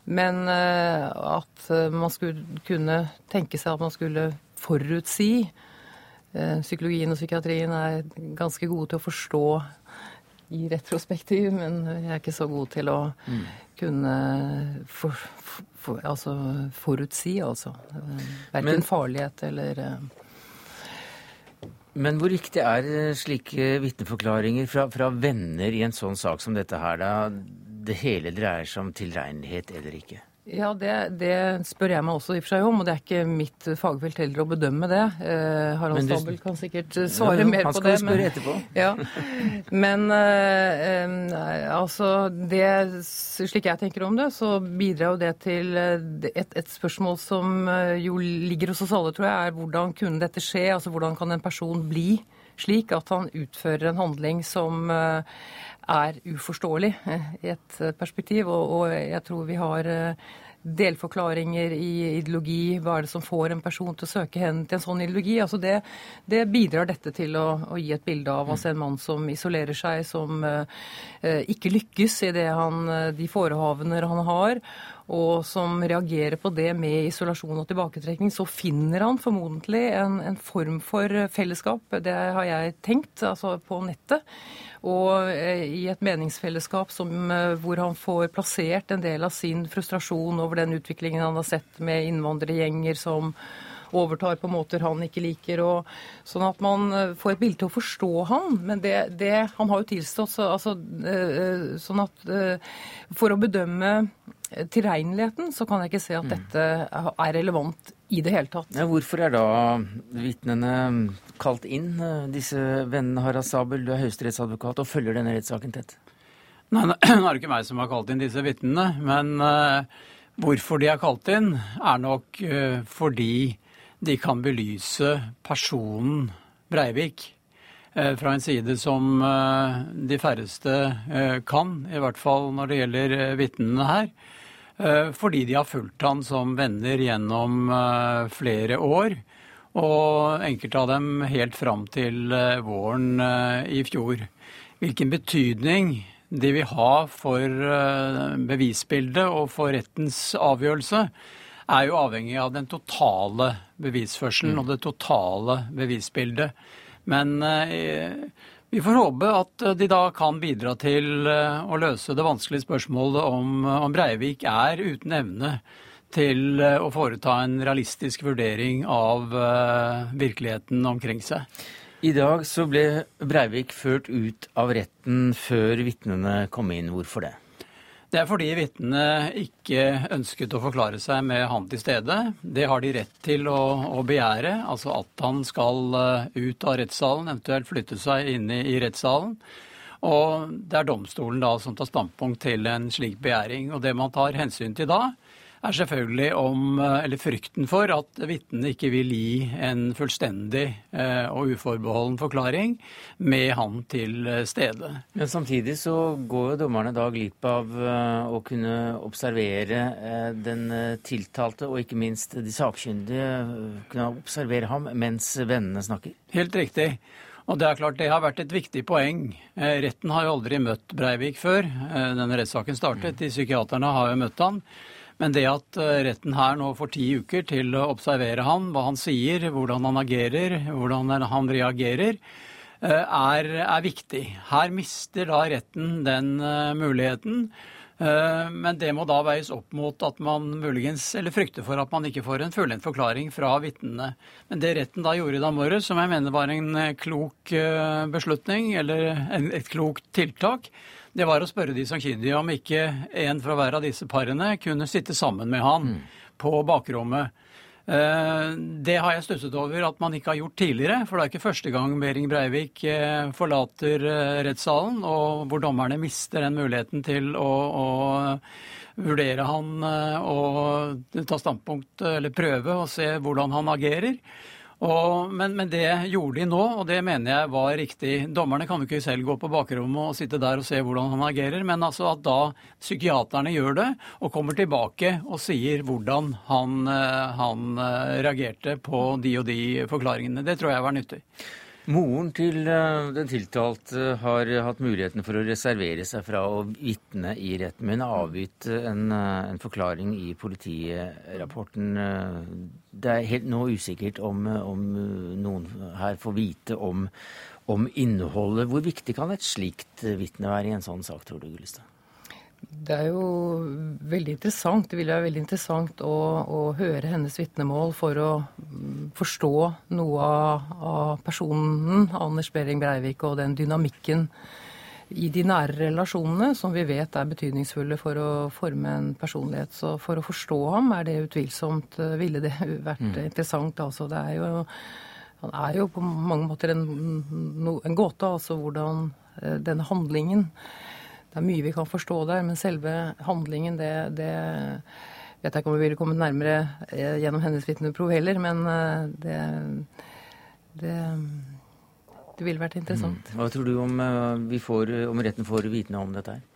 Men eh, at man skulle kunne tenke seg at man skulle forutsi Psykologien og psykiatrien er ganske gode til å forstå i retrospektiv, men jeg er ikke så god til å mm. kunne for, for, altså forutsi, altså. Verken farlighet eller men hvor viktig er eh, slike vitneforklaringer fra, fra, venner i en sånn sak som dette her, da det hele dreier seg om tilregnelighet eller ikke? Ja, det, det, spør jeg meg også i og for seg om, og det er ikke mitt fagfelt heller å bedømme det. Eh, Harald du, Stabel kan sikkert eh, svare ja, mer på det. Han skal spørre etterpå. Ja. Men eh, altså det, Slik jeg tenker om det, så bidrar jo det til eh, et, et, spørsmål som jo ligger hos oss alle, tror jeg, er hvordan kunne dette skje? Altså hvordan kan en person bli slik at han utfører en handling som eh, er uforståelig eh, i et eh, perspektiv. Og, og jeg tror vi har eh, delforklaringer i ideologi. Hva er det som får en person til å søke hen til en sånn ideologi? Altså det, det bidrar dette til å, å, gi et bilde av altså en mann som isolerer seg, som uh, ikke lykkes i det han, de forehavender han har, og som reagerer på det med isolasjon og tilbaketrekning, så finner han formodentlig en, en form for fellesskap. Det har jeg tenkt, altså på nettet og eh, i et meningsfellesskap som, eh, hvor han får plassert en del av sin frustrasjon over den utviklingen han har sett med innvandrergjenger som overtar på måter han ikke liker. Og, sånn at man eh, får et bilde til å forstå han. Men det, det Han har jo tilstått, så, altså, sånn at For å bedømme tilregneligheten, så kan jeg ikke se at mm. dette er relevant i det hele tatt. Ja, hvorfor er da vitnene kalt inn, disse vennene Harald Sabel, du er høyesterettsadvokat og følger denne rettssaken tett? Nei, nå er det ikke meg som har kalt inn disse vitnene. Men uh, hvorfor de er kalt inn, er nok uh, fordi de kan belyse personen Breivik uh, fra en side som de færreste kan, i hvert fall når det gjelder vitnene her. Eh, fordi de har fulgt han som venner gjennom eh, flere år. Og enkelte av dem helt fram til eh, våren i fjor. Hvilken betydning de vil ha for bevisbildet og for rettens avgjørelse, er jo avhengig av den totale bevisførselen mm. og det totale bevisbildet. Men vi får håpe at eh, de da kan bidra til eh, å løse det vanskelige spørsmålet om, eh, om Breivik er uten evne til å foreta en realistisk vurdering av virkeligheten omkring seg. I dag så ble Breivik ført ut av retten før vitnene kom inn. Hvorfor det? Det er fordi vitnene ikke ønsket å forklare seg med han til stede. Det har de rett til å, å begjære, altså at han skal eh, ut av rettssalen, eventuelt flytte seg inne i rettssalen. Og det er domstolen da som tar standpunkt til en slik begjæring. Og det man tar hensyn til da, er selvfølgelig om, eh, eller frykten for at vitnene ikke vil gi en fullstendig eh, og uforbeholden forklaring med han til eh, stede. Men samtidig så går jo dommerne da glipp av å kunne observere den tiltalte, og ikke minst de sakkyndige, kunne observere ham mens vennene snakker? Helt riktig. Og Det er klart det har vært et viktig poeng. Retten har jo aldri møtt Breivik før denne rettssaken startet. De psykiaterne har jo møtt han. Men det at eh, retten her nå får ti uker til å observere han, hva han sier, hvordan han agerer, hvordan han reagerer, eh, er, er viktig. Her mister da retten den uh, muligheten. Men det må da veies opp mot at man muligens, eller frykter for at man ikke får en fullendt forklaring fra vitnene. Men det retten da gjorde i dag morges, som jeg mener var en klok beslutning, eller et klokt tiltak, det var å spørre de sakkyndige om ikke en fra hver av disse parene kunne sitte sammen med han mm. på bakrommet. Eh, det har jeg stusset over at man ikke har gjort tidligere, for det er ikke første gang Behring Breivik eh, forlater eh, rettssalen, og hvor dommerne mister den muligheten til å, å vurdere han og ta standpunkt, eller prøve å se hvordan han agerer. Og, men, men, det gjorde de nå, og det mener jeg var riktig. Dommerne kan jo ikke selv gå på bakrommet og sitte der og se hvordan han agerer, men altså at da psykiaterne gjør det og kommer tilbake og sier hvordan han, eh, han eh, reagerte på de og de forklaringene, det tror jeg var nyttig. Moren til eh, den tiltalte har hatt muligheten for å reservere seg fra å vitne i retten, men avgitt en, eh, en, forklaring i politirapporten. Det er helt nå usikkert om, om noen her får vite om, om, innholdet. Hvor viktig kan et slikt vitne være i en sånn sak, tror du, Gullestad? Det er jo veldig interessant. Det ville være veldig interessant å, å høre hennes vitnemål for å forstå noe av, av personen Anders Behring Breivik og den dynamikken i de nære relasjonene, som vi vet er betydningsfulle for å forme en personlighet. Så for å forstå ham er det utvilsomt eh, ville det vært mm. interessant. Altså, det er jo, han er jo på mange måter en, en gåte, altså hvordan eh, denne handlingen det er mye vi kan forstå der, men selve handlingen, det, det vet jeg ikke om vi ville kommet nærmere eh, gjennom hennes vitneprov heller, men eh, det, det, det ville vært interessant. Mm. Hva tror du om, eh, får, om retten får vitne om dette her?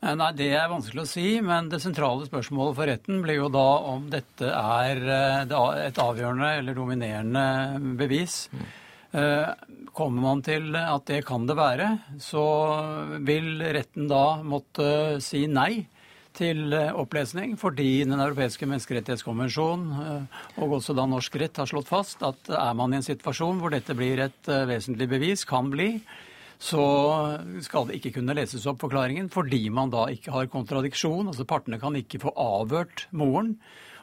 Nei, Det er vanskelig å si, men det sentrale spørsmålet for retten blir jo da om dette er et avgjørende eller dominerende bevis. Mm. Eh, kommer man til at det kan det være, så vil retten da måtte si nei til opplesning, fordi Den europeiske menneskerettighetskonvensjon eh, og også da norsk rett har slått fast at er man i en situasjon hvor dette blir et eh, vesentlig bevis, kan bli, så skal det ikke kunne leses opp forklaringen fordi man da ikke har kontradiksjon. Altså partene kan ikke få avhørt moren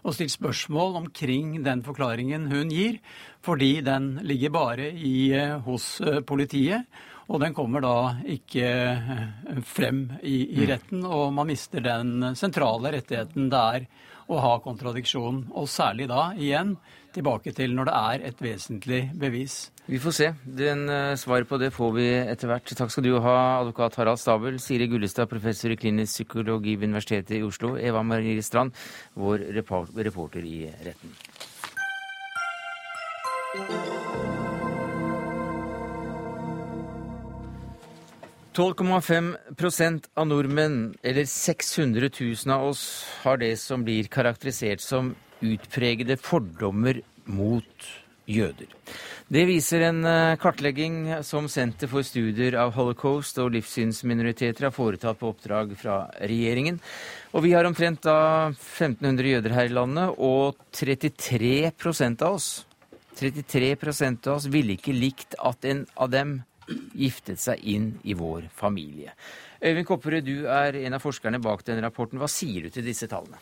og stilt spørsmål omkring den forklaringen hun gir, fordi den ligger bare i, eh, hos eh, politiet. Og den kommer da ikke eh, frem i, i mm. retten, og man mister den sentrale rettigheten det er å ha kontradiksjon. Og særlig da, igjen, tilbake til når det er et vesentlig bevis. Vi får se. Den, svar på det får vi etter hvert. Takk skal du ha, advokat Harald Stabel, Siri Gullestad, professor i klinisk psykologi ved Universitetet i Oslo, Eva Marie Strand, vår reporter i retten. «12,5 av nordmenn, eller 600 000 av oss, har det som blir karakterisert som utpregede fordommer mot jøder. Det viser en eh, kartlegging som Senter for studier av holocaust og livssynsminoriteter har foretatt på oppdrag fra regjeringen. Og vi har omtrent da 1500 jøder her i landet, og 33% av oss 33% av oss ville ikke likt at en av dem giftet seg inn i vår familie. Øyvind Kopperud, du er en av forskerne bak den rapporten. Hva sier du til disse tallene?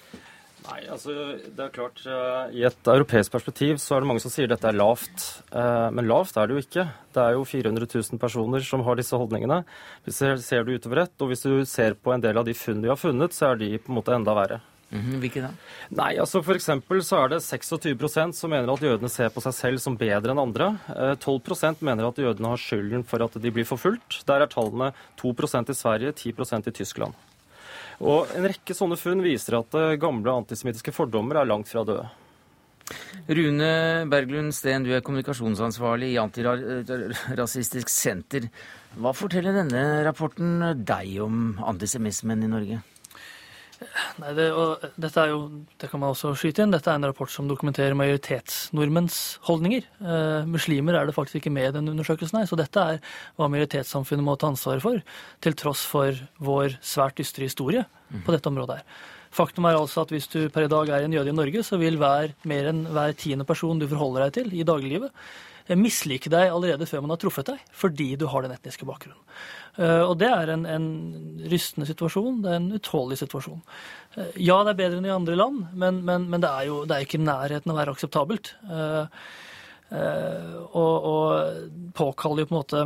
Nei, altså det er klart uh, I et europeisk perspektiv så er det mange som sier dette er lavt. Uh, men lavt er det jo ikke. Det er jo 400 000 personer som har disse holdningene. Hvis du ser det utover ett, og hvis du ser på en del av de funn vi har funnet, så er de på en måte enda verre. Mm -hmm. Hvilke da? Nei, altså For så er det 26% som mener at jødene ser på seg selv som bedre enn andre. 12 uh, mener at jødene har skylden for at de blir forfulgt. Der er tallene 2% i Sverige, 10% i Tyskland. Og En rekke sånne funn viser at eh, gamle antisemittiske fordommer er langt fra døde. Rune Berglund Steen, du er kommunikasjonsansvarlig i Antirasistisk Senter. Hva forteller denne rapporten deg om antisemismen i Norge? Nei, det, dette er jo, det kan man også skyte inn, dette er en rapport som dokumenterer majoritetsnordmenns holdninger. Eh, muslimer er det faktisk ikke med i den undersøkelsen her, så dette er hva majoritetssamfunnet må ta ansvaret for, til tross for vår svært dystre historie på dette området her. Faktum er altså at hvis du per i dag er en jøde i Norge, så vil hver, mer enn hver tiende person du forholder deg til i dagliglivet, mislike deg allerede før man har truffet deg, fordi du har den etniske bakgrunnen. Eh, og det er en, en, rystende situasjon. Det er en utålelig situasjon. Eh, ja, det er bedre enn i andre land, men, men, men det er jo det er ikke i nærheten av å være akseptabelt. Eh, og, og påkaller jo på en måte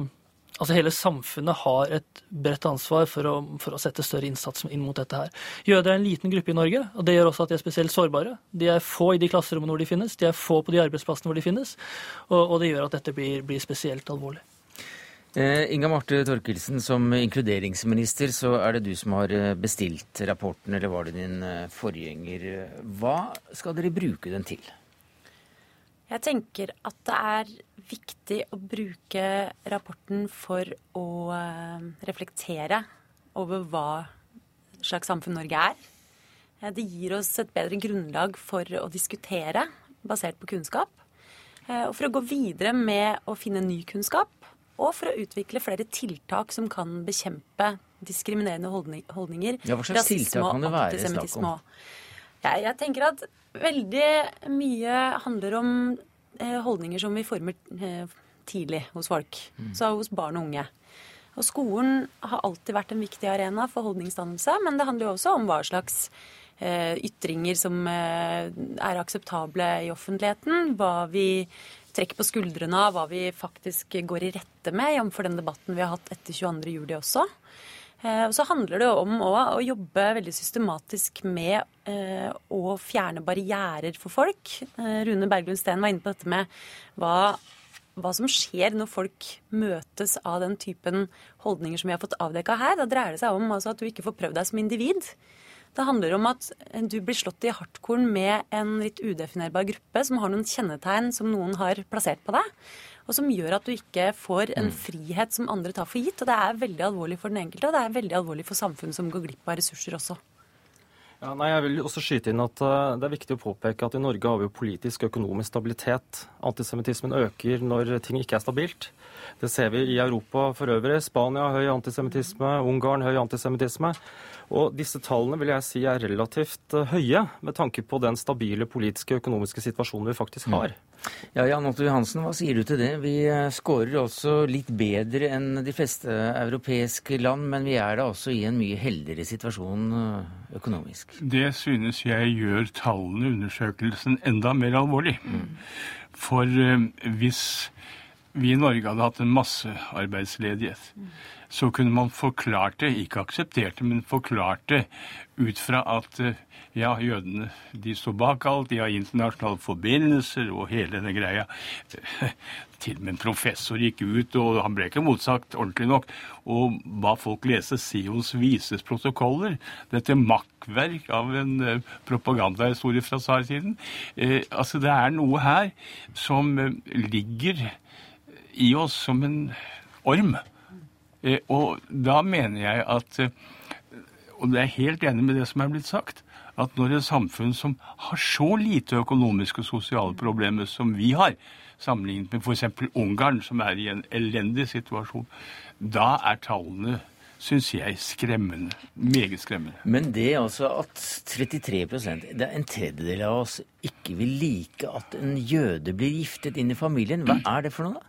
Altså Hele samfunnet har et bredt ansvar for å, for å, sette større innsats inn mot dette her. Jøder er en liten gruppe i Norge, og det gjør også at de er spesielt sårbare. De er få i de klasserommene hvor de finnes, de er få på de arbeidsplassene hvor de finnes, og, og det gjør at dette blir, blir spesielt alvorlig. Eh, Inga Marte Torkelsen, som inkluderingsminister så er det du som har eh, bestilt rapporten, eller var det din eh, forgjenger. Hva skal dere bruke den til? Jeg tenker at det er viktig å bruke rapporten for å eh, reflektere over hva slags samfunn Norge er. Eh, det gir oss et bedre grunnlag for å diskutere basert på kunnskap. Eh, og for å gå videre med å finne ny kunnskap. Og for å utvikle flere tiltak som kan bekjempe diskriminerende holdninger. Ja, Hva slags tiltak kan det være snakk om? Jeg, jeg tenker at veldig mye handler om eh, holdninger som vi former tidlig hos folk. Mm. Så hos barn og unge. Og skolen har alltid vært en viktig arena for holdningsdannelse, men det handler jo også om hva slags Eh, ytringer som eh, er akseptable i offentligheten. Hva vi trekker på skuldrene av, hva vi faktisk går i rette med, jf. den debatten vi har hatt etter 22.07. også. Eh, og så handler det om å, jobbe veldig systematisk med eh, å fjerne barrierer for folk. Eh, Rune Berglund Steen var inne på dette med hva, hva, som skjer når folk møtes av den typen holdninger som vi har fått avdekka her. Da dreier det seg om altså, at du ikke får prøvd deg som individ. Det handler om at du blir slått i hardkorn med en litt udefinerbar gruppe som har noen kjennetegn som noen har plassert på deg, og som gjør at du ikke får en mm. frihet som andre tar for gitt. Og det er veldig alvorlig for den enkelte, og det er veldig alvorlig for samfunnet som går glipp av ressurser også. Ja, nei, jeg vil også skyte inn at uh, Det er viktig å påpeke at i Norge har vi jo politisk og økonomisk stabilitet. Antisemittismen øker når ting ikke er stabilt. Det ser vi i Europa for øvrig. Spania høy antisemittisme, Ungarn høy antisemittisme. Og disse tallene vil jeg si er relativt eh, høye, med tanke på den stabile politiske og økonomiske situasjonen vi faktisk mm. har. Ja, Jan Otto Johansen, hva sier du til det? Vi eh, skårer også litt bedre enn de fleste europeiske land, men vi er da også i en mye heldigere situasjon eh, økonomisk. Det synes jeg gjør tallene, i undersøkelsen, enda mer alvorlig. Mm. For hvis vi i Norge hadde hatt en massearbeidsledighet, mm så kunne man forklart det, ikke akseptert det, men forklart det ut fra at eh, ja, jødene de står bak alt, de har internasjonale forbindelser og hele denne greia. Til og med en professor gikk ut, og han ble ikke motsagt ordentlig nok, og ba folk lese Sions vises protokoller. Dette makkverk av en uh, propagandahistorie fra tsartiden. Eh, altså, det er noe her som uh, ligger i oss som en orm. Eh, og da mener jeg at eh, Og jeg er helt enig med det som er blitt sagt. At når et samfunn som har så lite økonomiske og sosiale problemer som vi har, sammenlignet med f.eks. Ungarn, som er i en elendig situasjon, da er tallene syns jeg skremmende. Meget skremmende. Men det altså at 33% det er en tredjedel av oss, ikke vil like at en jøde blir giftet inn i familien, hva er det for noe? da?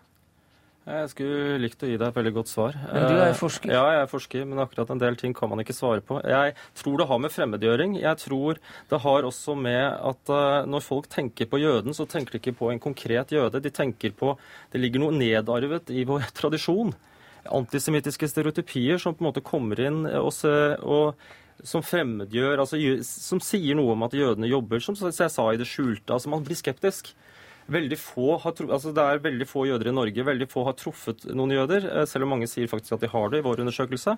Jeg skulle likt å gi deg et veldig godt svar. Men du er forsker? Ja, jeg er forsker, men akkurat en del ting kan man ikke svare på. Jeg tror det har med fremmedgjøring. Jeg tror det har også med at uh, når folk tenker på jøden, så tenker de ikke på en konkret jøde. De tenker på Det ligger noe nedarvet i vår tradisjon. Antisemittiske stereotypier som på en måte kommer inn og, og som fremmedgjør, altså, som sier noe om at jødene jobber, som jeg sa, i det skjulte. Altså, man blir skeptisk. Veldig få har, altså det er veldig få jøder i Norge. Veldig få har truffet noen jøder, eh, selv om mange sier faktisk at de har det i vår undersøkelse.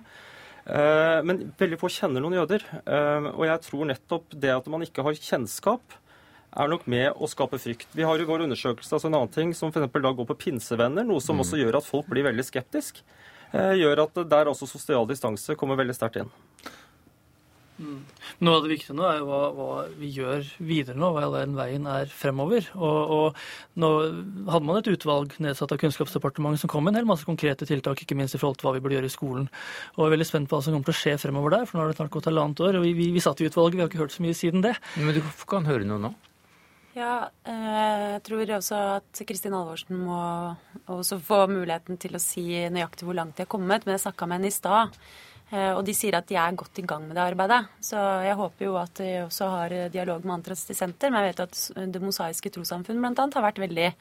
Eh, men veldig få kjenner noen jøder. Eh, og jeg tror nettopp det at man ikke har kjennskap, er nok med å skape frykt. Vi har i vår undersøkelse altså en annen ting som f.eks. da går på pinsevenner, noe som mm. også gjør at folk blir veldig skeptisk. Gjør at der også sosial distanse kommer veldig sterkt inn. Mm. Noe av det viktige nå er jo hva, hva, vi gjør videre nå, hva den veien er fremover. Og, og nå hadde man et utvalg nedsatt av Kunnskapsdepartementet som kom med en hel masse konkrete tiltak, ikke minst i forhold til hva vi burde gjøre i skolen. Og jeg er veldig spent på hva som kommer til å skje fremover der, for nå har det snart gått halvannet år. Og vi, vi, vi satt i utvalget, vi har ikke hørt så mye siden det. Men du kan høre noe nå? Ja, eh, jeg tror også at Kristin Alvorsen må også få muligheten til å si nøyaktig hvor langt de har kommet. Men jeg snakka med henne i stad. Eh, og de sier at de er godt i gang med det arbeidet. Så jeg håper jo at de også har dialog med Antirasistisk Senter. Men jeg vet at Det mosaiske trossamfunn bl.a. har vært veldig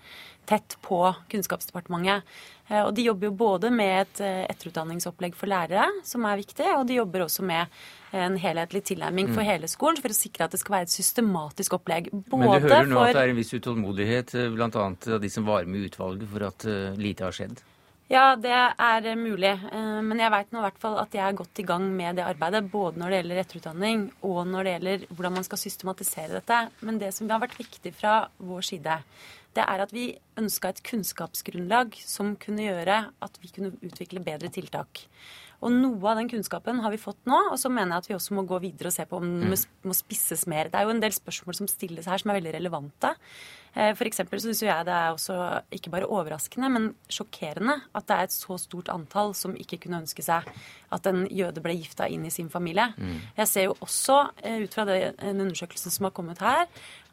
tett på Kunnskapsdepartementet. Eh, og de jobber jo både med et eh, etterutdanningsopplegg for lærere, som er viktig, og de jobber også med en helhetlig tilnærming for mm. hele skolen for å sikre at det skal være et systematisk opplegg. Men du hører nå for... at det er en viss utålmodighet bl.a. av de som var med i utvalget for at lite har skjedd? Ja, det er mulig. Eh, men jeg veit nå i hvert fall at jeg er godt i gang med det arbeidet. Både når det gjelder etterutdanning og når det gjelder hvordan man skal systematisere dette. Men det som har vært viktig fra vår side, det er at vi ønska et kunnskapsgrunnlag som kunne gjøre at vi kunne utvikle bedre tiltak. Og noe av den kunnskapen har vi fått nå, og så mener jeg at vi også må gå videre og se på om den må spisses mer. Det er jo en del spørsmål som stilles her som er veldig relevante. Eh, eksempel så syns jeg det er også ikke bare overraskende, men sjokkerende at det er et så stort antall som ikke kunne ønske seg at en jøde ble gifta inn i sin familie. Mm. Jeg ser jo også, eh, ut fra den undersøkelsen som har kommet her,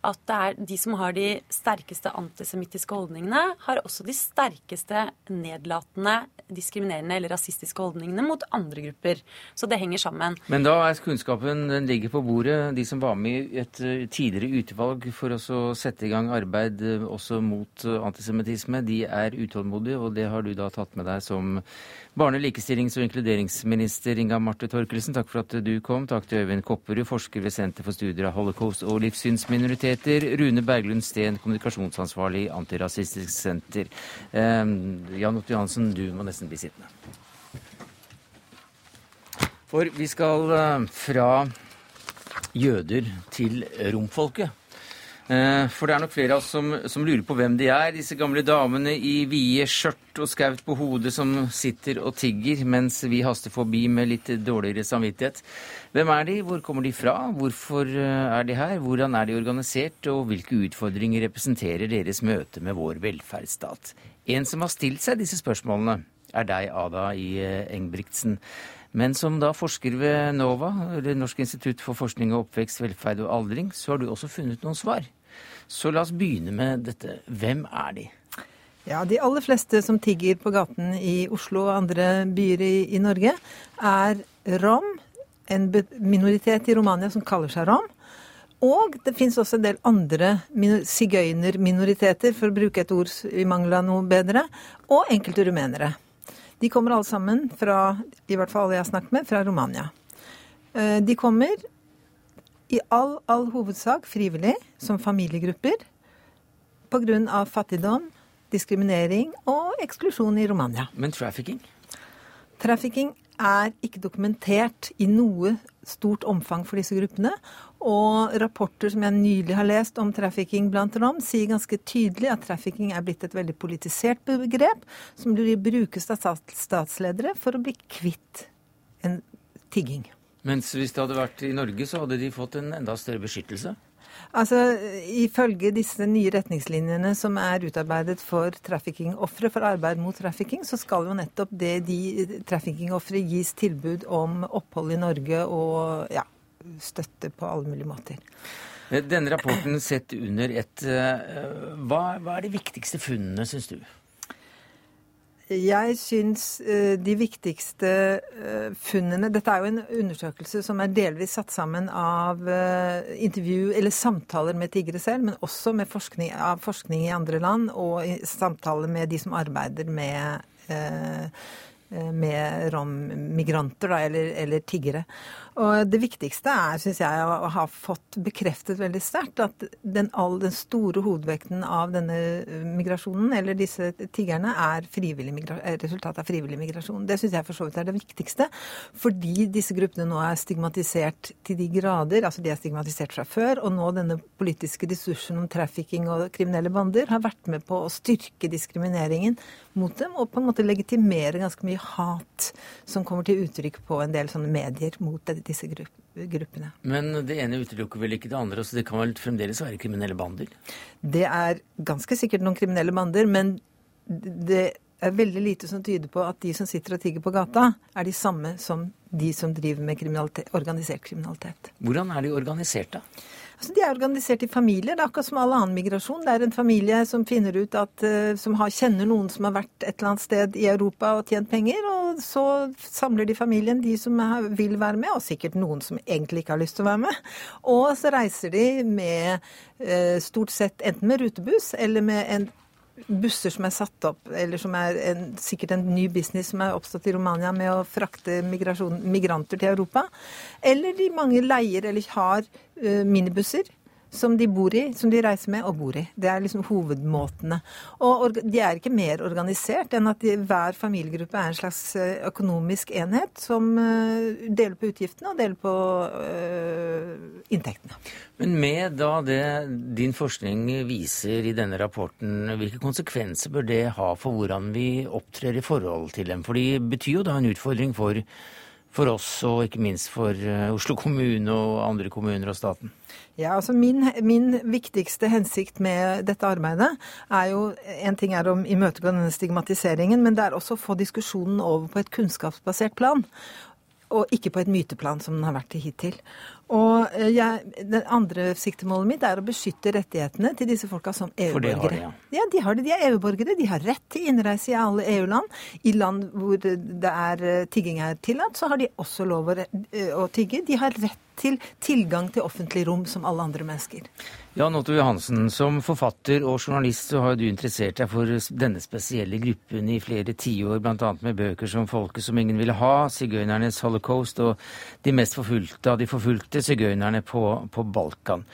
at det er de som har de sterkeste antisemittiske holdningene, har også de sterkeste nedlatende, diskriminerende eller rasistiske holdningene mot andre grupper. Så det henger sammen. Men da er kunnskapen den ligger på bordet. De som var med i et eh, tidligere utvalg for å sette i gang arbeid eh, også mot eh, antisemittisme, de er utålmodige, og det har du da tatt med deg som barne-, likestillings- og inkluderingsminister Inga Marte Torkelsen. Takk for at du kom. Takk til Øyvind Kopperud, forsker ved Senter for studier av holocaust og livssynsminoriteter. Rune Berglund Steen, kommunikasjonsansvarlig i Antirasistisk Senter. Eh, Jan Otto Johansen, du må nesten bli sittende. For vi skal eh, fra jøder til romfolket. Eh, For det er nok flere av oss som, som lurer på hvem de er, disse gamle damene i vide skjørt og skaut på hodet som sitter og tigger, mens vi haster forbi med litt dårligere samvittighet. Hvem er de, hvor kommer de fra, hvorfor eh, er de her, hvordan er de organisert, og hvilke utfordringer representerer deres møte med vår velferdsstat? En som har stilt seg disse spørsmålene, er deg, Ada I. Engbrigtsen Men som da forsker ved NOVA, Norsk institutt for forskning og oppvekst, velferd og aldring, så har du også funnet noen svar. Så la oss begynne med dette. Hvem er de? Ja, De aller fleste som tigger på gaten i Oslo og andre byer i, i Norge, er rom. En minoritet i Romania som kaller seg rom. Og det fins også en del andre mino- sigøynerminoriteter, for å bruke et ord i mangel av noe bedre, og enkelte rumenere. De kommer alle sammen fra, i hvert fall alle jeg har snakket med, fra Romania. Eh, De kommer i all, all hovedsak frivillig, som familiegrupper, pga. fattigdom, diskriminering og eksklusjon i Romania. Men trafficking? Trafficking er ikke dokumentert i noe stort omfang for disse gruppene. Og rapporter som jeg nylig har lest om trafficking blant rom, sier ganske tydelig at trafficking er blitt et veldig politisert begrep, som blir brukes av statsledere for å bli kvitt en tigging. Mens hvis det hadde vært i Norge, så hadde de fått en enda større beskyttelse? Altså, Ifølge disse nye retningslinjene som er utarbeidet for traffickingofre, for arbeid mot trafficking, så skal jo nettopp det de traffickingofre gis tilbud om opphold i Norge og ja, støtte på alle mulige måter. Denne rapporten sett under ett, eh, hva, hva er de viktigste funnene, syns du? Jeg syns eh, de viktigste eh, funnene Dette er jo en undersøkelse som er delvis satt sammen av eh, intervju eller samtaler med tiggere selv, men også med forskning, av forskning i andre land og samtaler med de som arbeider med med rommigranter, eller, eller tiggere. Og det viktigste er, syns jeg, å ha fått bekreftet veldig sterkt at den, all, den store hovedvekten av denne eh, migrasjonen, eller disse tiggerne, er resultatet er resultat av frivillig migrasjon. Det syns jeg for så vidt er det viktigste. Fordi disse gruppene nå er stigmatisert til de grader. Altså de er stigmatisert fra før, og nå denne politiske diskursen om trafficking og kriminelle bander har vært med på å styrke diskrimineringen mot dem, og på en måte legitimere ganske mye hat som kommer til uttrykk på en del sånne medier mot det- disse gruppene. Men det ene utelukker vel ikke det andre, så det kan vel fremdeles være kriminelle bander? Det er ganske sikkert noen kriminelle bander, men det er veldig lite som tyder på at de som sitter og tigger på gata, er de samme som de som driver med kriminalitet, organisert kriminalitet. Hvordan er de organisert, da? Altså, de er organisert i familier. Det er akkurat som all annen migrasjon. Det er en familie som finner ut at, eh, som har, kjenner noen som har vært et eller annet sted i Europa og tjent penger, og så samler de familien, de som vil være med, og sikkert noen som egentlig ikke har lyst til å være med. Og så reiser de med eh, stort sett enten med rutebuss eller med en busser som er satt opp, eller som er en, sikkert en ny business som er oppstått i Romania med å frakte migranter til Europa. Eller de mange leier eller har uh, minibusser som de bor i, som de reiser med og bor i. Det er liksom hovedmåtene. Og de er ikke mer organisert enn at de, hver familiegruppe er en slags eh, økonomisk enhet som uh, deler på utgiftene og deler på øh, inntektene. Men med da det din forskning viser i denne rapporten, hvilke konsekvenser bør det ha for hvordan vi opptrer i forhold til dem? For de betyr jo da en utfordring for for oss, og ikke minst for Oslo kommune og andre kommuner og staten? Ja, altså min, min, viktigste hensikt med dette arbeidet er jo En ting er å imøtegå denne stigmatiseringen, men det er også å få diskusjonen over på et kunnskapsbasert plan. Og ikke på et myteplan, som den har vært hittil. Og eh, jeg, Det andre siktemålet mitt er å beskytte rettighetene til disse folka som EU-borgere. Ja. ja, de har det. De er EU-borgere. De har rett til innreise i alle EU-land. I land hvor det er eh, tigging er tillatt, så har de også lov å, eh, å tigge. De har rett til tilgang til offentlig rom som alle andre mennesker. Jan Otto Johansen, som forfatter og journalist så har du interessert deg for denne spesielle gruppen i flere tiår, bl.a. med bøker som 'Folket som ingen ville ha', 'Sigøynernes holocaust' og 'De mest forfulgte av de forfulgte sigøynerne på, på Balkan'.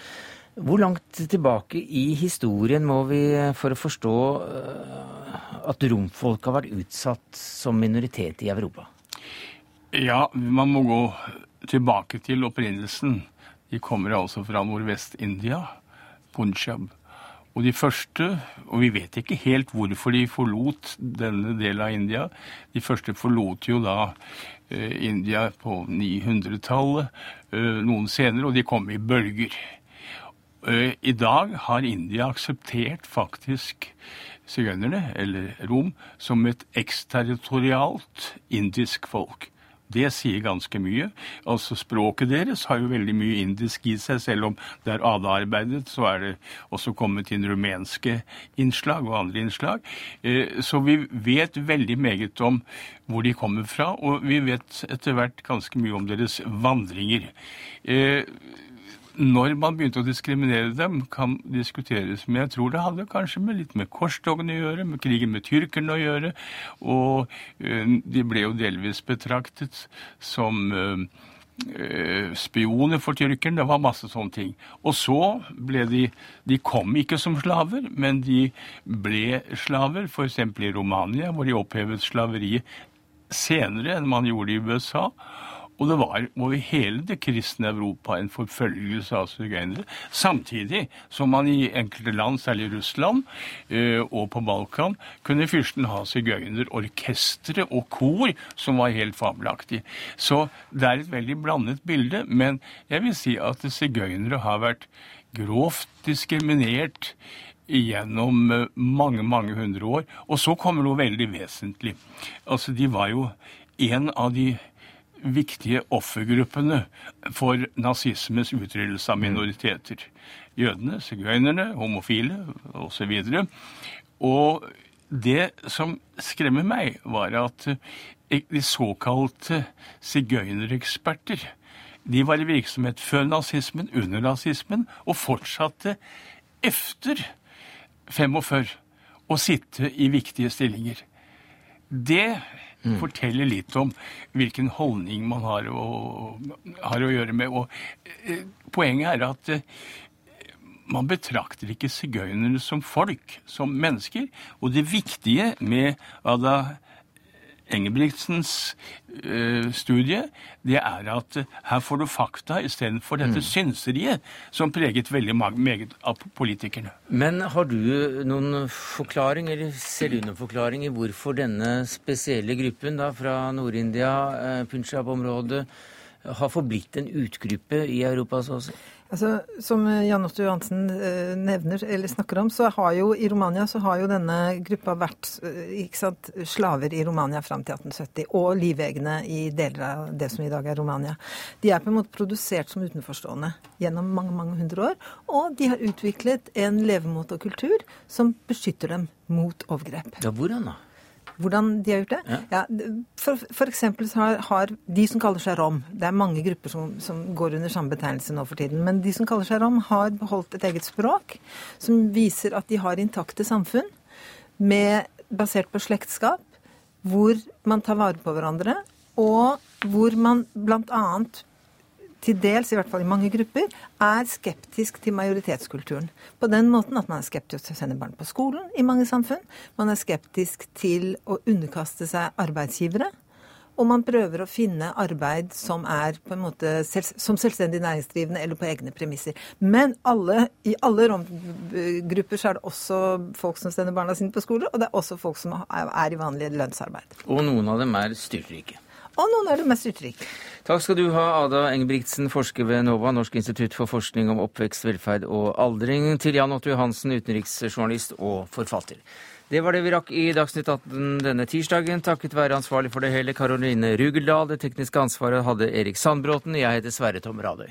Hvor langt tilbake i historien må vi for å forstå øh, at romfolk har vært utsatt som minoritet i Europa? Ja, man må gå tilbake til opprinnelsen. De kommer altså fra Nordvest-India, Punjab. Og de første, og vi vet ikke helt hvorfor de forlot denne delen av India, de første forlot jo da eh, India på 900-tallet, eh, noen senere, og de kom i bølger. Eh, I dag har India akseptert faktisk sigøynerne, eller rom, som et eksterritorialt indisk folk. Det sier ganske mye. Altså Språket deres har jo veldig mye indisk i seg. Selv om det er ADA-arbeidet, så er det også kommet inn rumenske innslag og andre innslag. Eh, så vi vet veldig meget om hvor de kommer fra, og vi vet etter hvert ganske mye om deres vandringer. Eh, når man begynte å diskriminere dem, kan diskuteres. Men jeg tror det hadde kanskje med litt med korstogene å gjøre, med krigen med tyrkerne å gjøre. Og uh, de ble jo delvis betraktet som uh, spioner for tyrkerne. Det var masse sånne ting. Og så ble de De kom ikke som slaver, men de ble slaver, f.eks. i Romania, hvor de opphevet slaveriet senere enn man gjorde i USA. Og det var over hele det kristne Europa en forfølgelse av sigøynere. Samtidig som man i enkelte land, særlig Russland eh, og på Balkan, kunne fyrsten ha sigøynerorkestre og kor som var helt fabelaktige. Så det er et veldig blandet bilde. Men jeg vil si at sigøynere har vært grovt diskriminert gjennom eh, mange, mange hundre år. Og så kommer noe veldig vesentlig. Altså, de var jo en av de viktige offergruppene for nazismens utryddelse av minoriteter. Jødene, sigøynerne, homofile osv. Og, og det som skremmer meg, var at de såkalte sigøynereksperter de var i virksomhet før nazismen, under nazismen, og fortsatte efter 45 å sitte i viktige stillinger. Det mm. forteller litt om hvilken holdning man har å, har å gjøre med. Og eh, poenget er at eh, man betrakter ikke sigøynerne som folk, som mennesker. Og det viktige med Ada Engebrigtsens uh, studie, det er at uh, her får du fakta istedenfor dette mm. synseriet som preget veldig meget av politikerne. Men har du noen forklaring, eller ser du noen forklaring i hvorfor denne spesielle gruppen da, fra Nord-India, Punjab-området, har forblitt en utgruppe i Europa? så å si? Altså, som Jan Otto Johansen eh, nevner, eller snakker om, så har jo i Romania så har jo denne gruppa vært eh, sant, slaver i Romania fram til 1870. Og livegne i deler av det som i dag er Romania. De er på en måte produsert som utenforstående gjennom mange mange hundre år. Og de har utviklet en levemåte og kultur som beskytter dem mot overgrep. Ja, hvordan da? Hvordan de har gjort det? Ja. Ja, for, for, eksempel har, har, de som kaller seg rom Det er mange grupper som, som, går under samme betegnelse nå for tiden. Men de som kaller seg rom, har beholdt et eget språk som viser at de har intakte samfunn med, basert på slektskap, hvor man tar vare på hverandre, og hvor man bl.a. til dels, i hvert fall i mange grupper, er skeptisk til majoritetskulturen. På den måten at man er skeptisk til å sende barn på skolen i mange samfunn. Man er skeptisk til å underkaste seg arbeidsgivere. Og man prøver å finne arbeid som er på en måte selv, som selvstendig næringsdrivende eller på egne premisser. Men alle, i alle romgrupper så er det også folk som sender barna sine på skole, og det er også folk som er i vanlig lønnsarbeid. Og noen av dem er styrtrike. Og noen er det mest uttrykk. Takk skal du ha, Ada Engebrigtsen, forsker ved NOVA, Norsk institutt for forskning om oppvekst, velferd og aldring, til Jan Otto Johansen, utenriksjournalist og forfatter. Det var det vi rakk i Dagsnytt 18 denne tirsdagen, takket være ansvarlig for det hele Karoline Rugeldal. Det tekniske ansvaret hadde Erik Sandbråten. Jeg heter Sverre Tom Radøy.